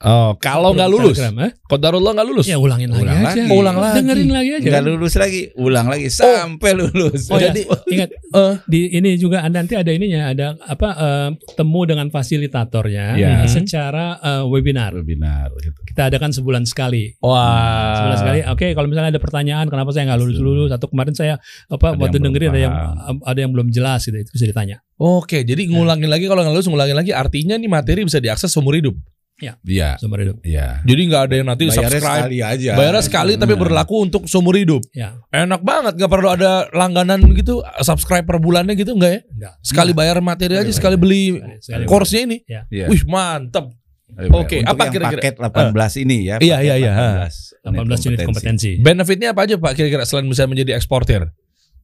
Oh, kalau nggak lulus, eh? Kodarullah nggak lulus. Ya ulangin lagi Ulang aja. lagi. Oh, ulang lagi. Dengerin lagi aja. Nggak lulus lagi, ulang lagi sampai lulus. Oh, ya. Jadi- ingat Eh. di ini juga nanti ada ininya ada apa eh, temu dengan fasilitatornya Ya. eh, secara eh, webinar. webinar gitu. Kita adakan sebulan sekali. Wah. Sebulan sekali. Oke, kalau misalnya ada pertanyaan kenapa saya nggak lulus lulus atau kemarin saya apa Ada waktu dengerin ada yang ada yang belum jelas gitu itu bisa ditanya. Oke, jadi ngulangin lagi kalau nggak lulus ngulangin lagi artinya nih materi bisa diakses seumur hidup. Iya. Sumber hidup. Iya. Jadi nggak ada yang nanti Bayarnya subscribe. sekali aja. Bayarnya sekali tapi Nah. berlaku untuk seumur hidup. Ya, Enak banget, nggak perlu ada langganan gitu, subscribe per bulannya gitu nggak ya? enggak. Sekali bayar materi aja, sekali beli course-nya ini. Ya. Iya. Wih mantep. Oke, yang apa kira-kira? Paket 18 ini ya. Iya, iya, iya. 18 unit kompetensi. Benefitnya apa aja Pak kira-kira selain bisa menjadi eksportir?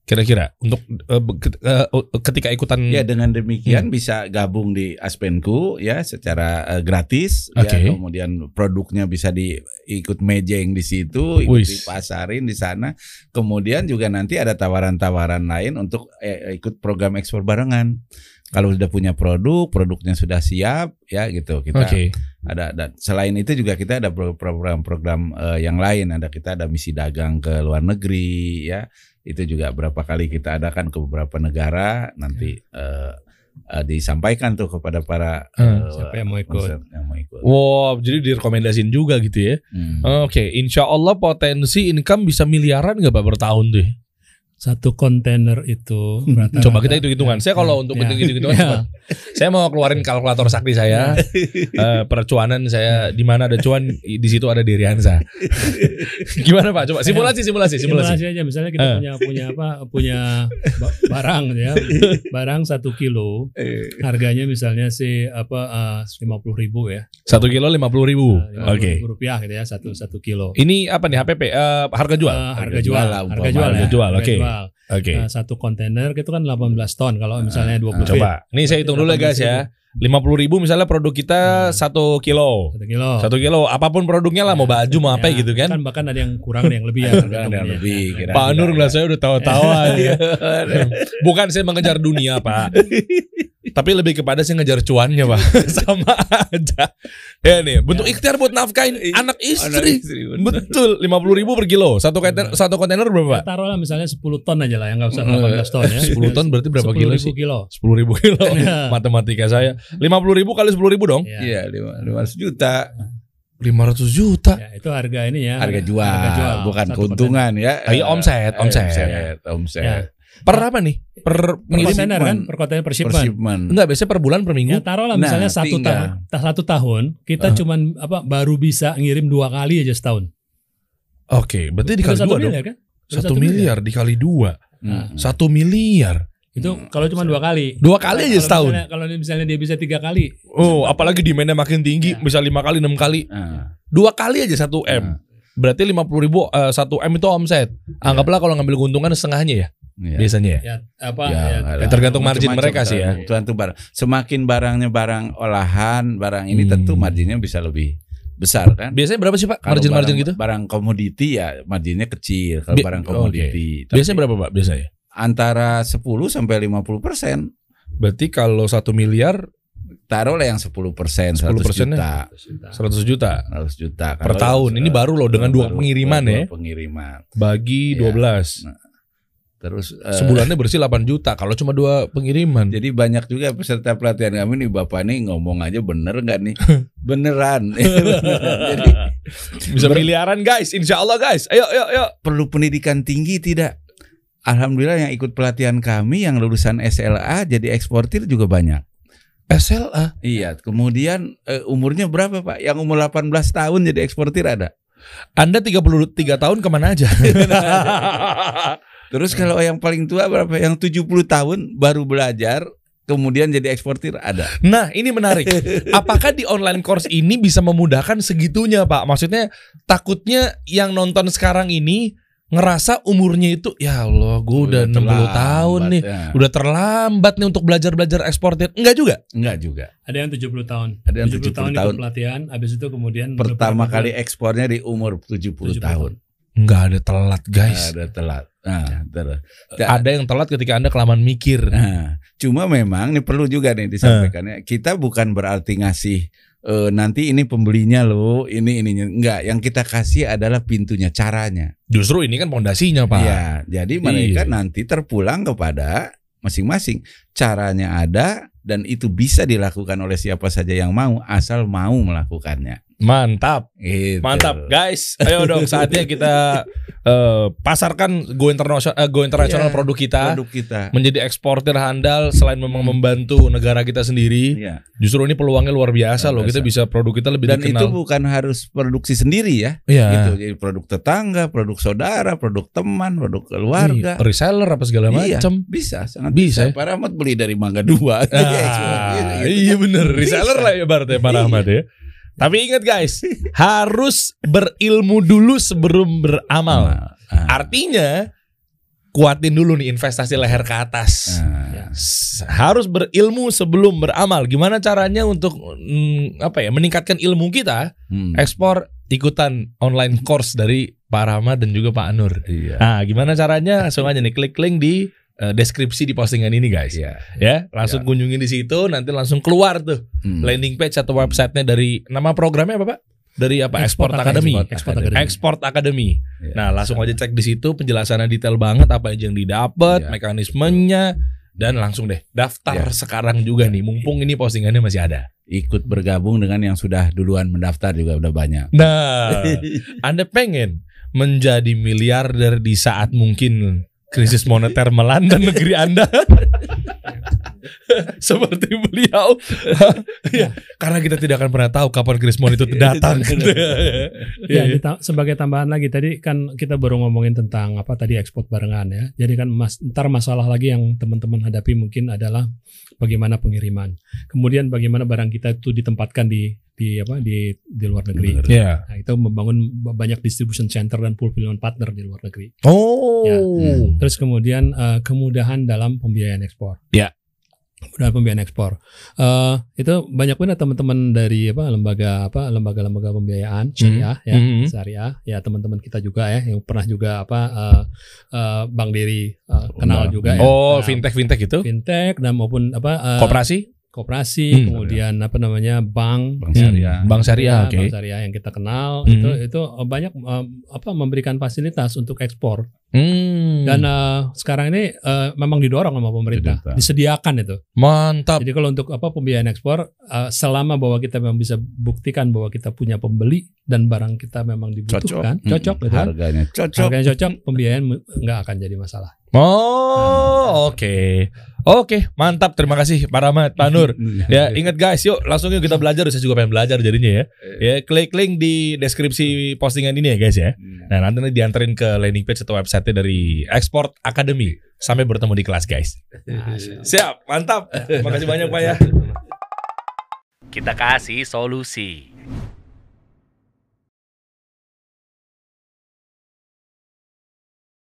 Kira-kira untuk eh, ketika ikutan Ya dengan Hmm. demikian bisa gabung di Aspenku ya secara eh, gratis Oke. ya kemudian produknya bisa diikut mejeng di situ ikut Wis. dipasarin di sana kemudian juga nanti ada tawaran-tawaran lain untuk eh, ikut program ekspor barengan kalau sudah punya produk produknya sudah siap ya gitu kita Oke. ada dan selain itu juga kita ada pro- program-program eh, yang lain ada kita ada misi dagang ke luar negeri ya itu juga berapa kali kita adakan ke beberapa negara nanti eh, eh, disampaikan tuh kepada para Hmm, eh, siapa yang mau ikut. yang mau ikut. Wow, jadi direkomendasiin juga gitu ya. Hmm. Oke, insya Allah potensi income bisa miliaran nggak Pak per tahun tuh? Satu kontainer itu rata-rata- Coba kita hitung hitungan. Saya kalau untuk Ya. hitung hitungan, Ya. saya mau keluarin kalkulator sakti saya. Eh, percuanan saya di mana ada cuan di situ ada Diriansa. Gimana Pak? Coba simulasi simulasi simulasi. Simulasi aja misalnya kita Eh. punya punya apa punya ba- barang ya barang satu kilo Eh, harganya misalnya si apa lima puluh ribu ya Satu kilo lima puluh ribu. lima Oke. rupiah gitu ya satu satu kilo Ini apa nih HPP? Eh, harga jual. Eh, harga Harga jual jual lah, harga jual Harga ya. jual, oke. Oke. Nah, satu kontainer itu kan 18 ton kalau misalnya 20 feet Coba. Ini saya hitung dulu ya guys ya. Lima puluh ribu misalnya produk kita satu kilo. satu kilo Satu kilo, apa pun produknya lah, mau baju, mau apa Ya, gitu kan. kan bahkan ada yang kurang ada yang lebih ya ada tergantung yang ya. lebih kira Pak Nur lah saya udah tawa-tawa ya. Bukan saya mengejar dunia pak Tapi lebih kepada saya ngejar cuannya pak Sama aja Ya nih bentuk ikhtiar buat nafkahin anak istri Betul 50 ribu per kilo Satu kontainer, satu kontainer berapa pak? taruhlah misalnya 10 ton aja lah yang nggak usah 18 ton ya 10 ton berarti berapa 10 kilo ribu sih? kilo 10 ribu kilo Ya. Matematika saya 50 ribu kali 10 ribu dong ya. Iya, lima- 500 juta 500 juta Ya, itu harga ini ya harga jual, harga jual. bukan keuntungan ya. Iya, omset, omset. omset, omset. Ya. Per apa nih? Per kontainer kan per kontainer per Per shipment shipment. Enggak, biasanya per bulan per Ya minggu taruhlah Nah, misalnya satu tinggal. tahun, ta- satu tahun kita Uh. cuman apa baru bisa ngirim dua kali aja setahun. Oke, berarti Baru dikali satu dua dong miliar kan? Baru Satu miliar dikali dua Hmm. Satu miliar Itu kalau cuma dua kali. Dua kali aja Kalau setahun misalnya- Kalau misalnya dia bisa tiga kali, Oh, apalagi demandnya makin tinggi, Ya. bisa lima kali, enam kali, Nah, dua kali aja satu m. Berarti lima puluh ribu eh, satu m itu omset. Anggaplah kalau ngambil keuntungan setengahnya ya, iya. biasanya ya. ya apa Ya, ya, Ya, ada. tergantung margin Macam-macam mereka sih ya. tergantung- tergantung barang. Semakin barangnya barang olahan, barang ini Hmm. tentu marginnya bisa lebih besar kan. Biasanya berapa sih pak Kalau margin-margin barang- gitu? Barang komoditi ya marginnya kecil kalau Bi- barang komoditi. Tapi Biasanya berapa pak? Biasanya. Antara 10 sampai 50 persen. Berarti kalau satu miliar Taruhlah yang 10 persen, 10 100 persennya? juta. 100 juta 100 juta. per tahun. Ini baru loh dengan dua baru- pengiriman dua ya. Pengiriman. Bagi Iya. 12 Terus eh, Sebulannya bersih 8 juta. Kalau cuma dua pengiriman. Jadi banyak juga peserta pelatihan kami nih Bapak nih ngomong aja bener nggak nih? Beneran. Jadi Bisa miliaran guys. Insya Allah guys. Ayo, ayo, ayo. perlu pendidikan tinggi tidak? Alhamdulillah yang ikut pelatihan kami yang lulusan SLA jadi eksportir juga banyak. SLA. Iya, kemudian eh, umurnya berapa Pak? Yang umur 18 tahun jadi eksportir ada. Anda 33 tahun ke mana aja? Terus kalau yang paling tua berapa? Yang 70 tahun baru belajar kemudian jadi eksportir ada. Nah, ini menarik. Apakah di online course ini bisa memudahkan segitunya, Pak? Maksudnya takutnya yang nonton sekarang ini ngerasa umurnya itu ya Allah, gue udah, 60 tahun nih. Ya. Udah terlambat nih untuk belajar-belajar eksportir. Enggak juga. Enggak juga. ada yang 70 tahun. Ada yang 70 tahun, 70 tahun. ikut pelatihan, habis itu kemudian Pertama kali ekspornya di umur 70, 70 tahun. Enggak ada telat, guys. Ada telat. Nah, terus. Ada yang telat ketika Anda kelamaan mikir. Nah, cuma memang ini perlu juga nih disampaikannya. Kita bukan berarti ngasih eh, nanti ini pembelinya loh, ini ininya enggak. Yang kita kasih adalah pintunya, caranya. Justru ini kan pondasinya, Pak. Iya, jadi mereka Iya. nanti terpulang kepada masing-masing. Caranya ada dan itu bisa dilakukan oleh siapa saja yang mau asal mau melakukannya. Mantap. Gitu. Mantap, guys. Ayo dong saatnya kita eh, pasarkan go internasional go internasional Iya, produk kita Produk kita. menjadi eksportir handal selain memang membantu negara kita sendiri. Iya. Justru ini peluangnya luar biasa loh. Luar Kita bisa produk kita lebih Dan itu dikenal. bukan harus produksi sendiri ya. Iya. Gitu. Jadi produk tetangga, produk saudara, produk teman, produk keluarga. Iya, reseller apa segala Iya, macam. bisa, sangat Bisa, bisa. ya? Pak Rahmat beli dari Mangga Dua. Ah, iya bener reseller lah ya Bart ya Pak Iya. Rahmat ya. Tapi ingat guys, harus berilmu dulu sebelum beramal. Ah. Artinya kuatin dulu nih investasi leher ke atas. S- Harus berilmu sebelum beramal. Gimana caranya untuk mm, apa ya meningkatkan ilmu kita? Hmm. Ekspor ikutan online course dari Pak Rahmat dan juga Pak Anur. Iya. Nah, gimana caranya? Langsung aja nih klik link di eh, deskripsi di postingan ini guys. Iya. Ya, langsung kunjungin di situ nanti langsung keluar tuh Hmm. landing page atau websitenya dari nama programnya apa Pak? Dari apa? Export, Export Academy. Academy. Export Academy. Export Academy. Iya. Nah, langsung aja cek di situ penjelasannya detail banget apa aja yang didapat, Iya. mekanismenya dan langsung deh daftar Iya. sekarang juga nih mumpung ini postingannya masih ada. Ikut bergabung dengan yang sudah duluan mendaftar juga udah banyak. Nah, Anda pengen menjadi miliarder di saat mungkin krisis moneter melanda negeri Anda? Seperti beliau. ya, karena kita tidak akan pernah tahu kapan krisis moneter itu datang. Ya, Iya, iya. dita- sebagai tambahan lagi tadi kan kita baru ngomongin tentang apa tadi ekspor barengan ya. Jadi kan mas, ntar masalah lagi yang teman-teman hadapi mungkin adalah bagaimana pengiriman. Kemudian bagaimana barang kita itu ditempatkan di di apa di di luar negeri. Iya. Nah, itu membangun banyak distribution center dan fulfillment partner di luar negeri. Oh. Ya. Terus kemudian eh, kemudahan dalam pembiayaan ekspor. Ya. Kemudahan pembiayaan ekspor. Eh itu banyak banget teman-teman dari apa lembaga apa lembaga-lembaga pembiayaan syariah ya, Mhm. syariah ya teman-teman kita juga ya yang pernah juga apa eh eh, Bang Dery eh, kenal Kenal. juga ya. Oh, Nah, fintech fintech itu? fintech dan maupun apa eh, Koperasi? Koperasi, Hmm. kemudian apa namanya bank, Bank ya, syariah. Bank syariah, ya, oke. bank syariah yang kita kenal Hmm. itu itu eh, banyak eh, apa memberikan fasilitas untuk ekspor Hmm. dan eh, sekarang ini eh, memang didorong sama pemerintah, disediakan itu. mantap. Jadi kalau untuk apa pembiayaan ekspor eh, selama bahwa kita memang bisa buktikan bahwa kita punya pembeli dan barang kita memang dibutuhkan, Cocok. cocok, Mm, gitu kan. Harganya cocok. Harganya cocok, pembiayaan nggak akan jadi masalah. Oh, oke. Oke, mantap. Terima kasih Pak Rahmat, Pak Nur. Ya, ingat guys, yuk langsung yuk kita belajar. Saya juga pengen belajar jadinya ya. Ya, klik link di deskripsi postingan ini ya guys ya. Nah, nanti nih dianterin ke landing page atau website dari Export Academy. Sampai bertemu di kelas guys. Siap, mantap. Makasih banyak Pak ya. Kita kasih solusi.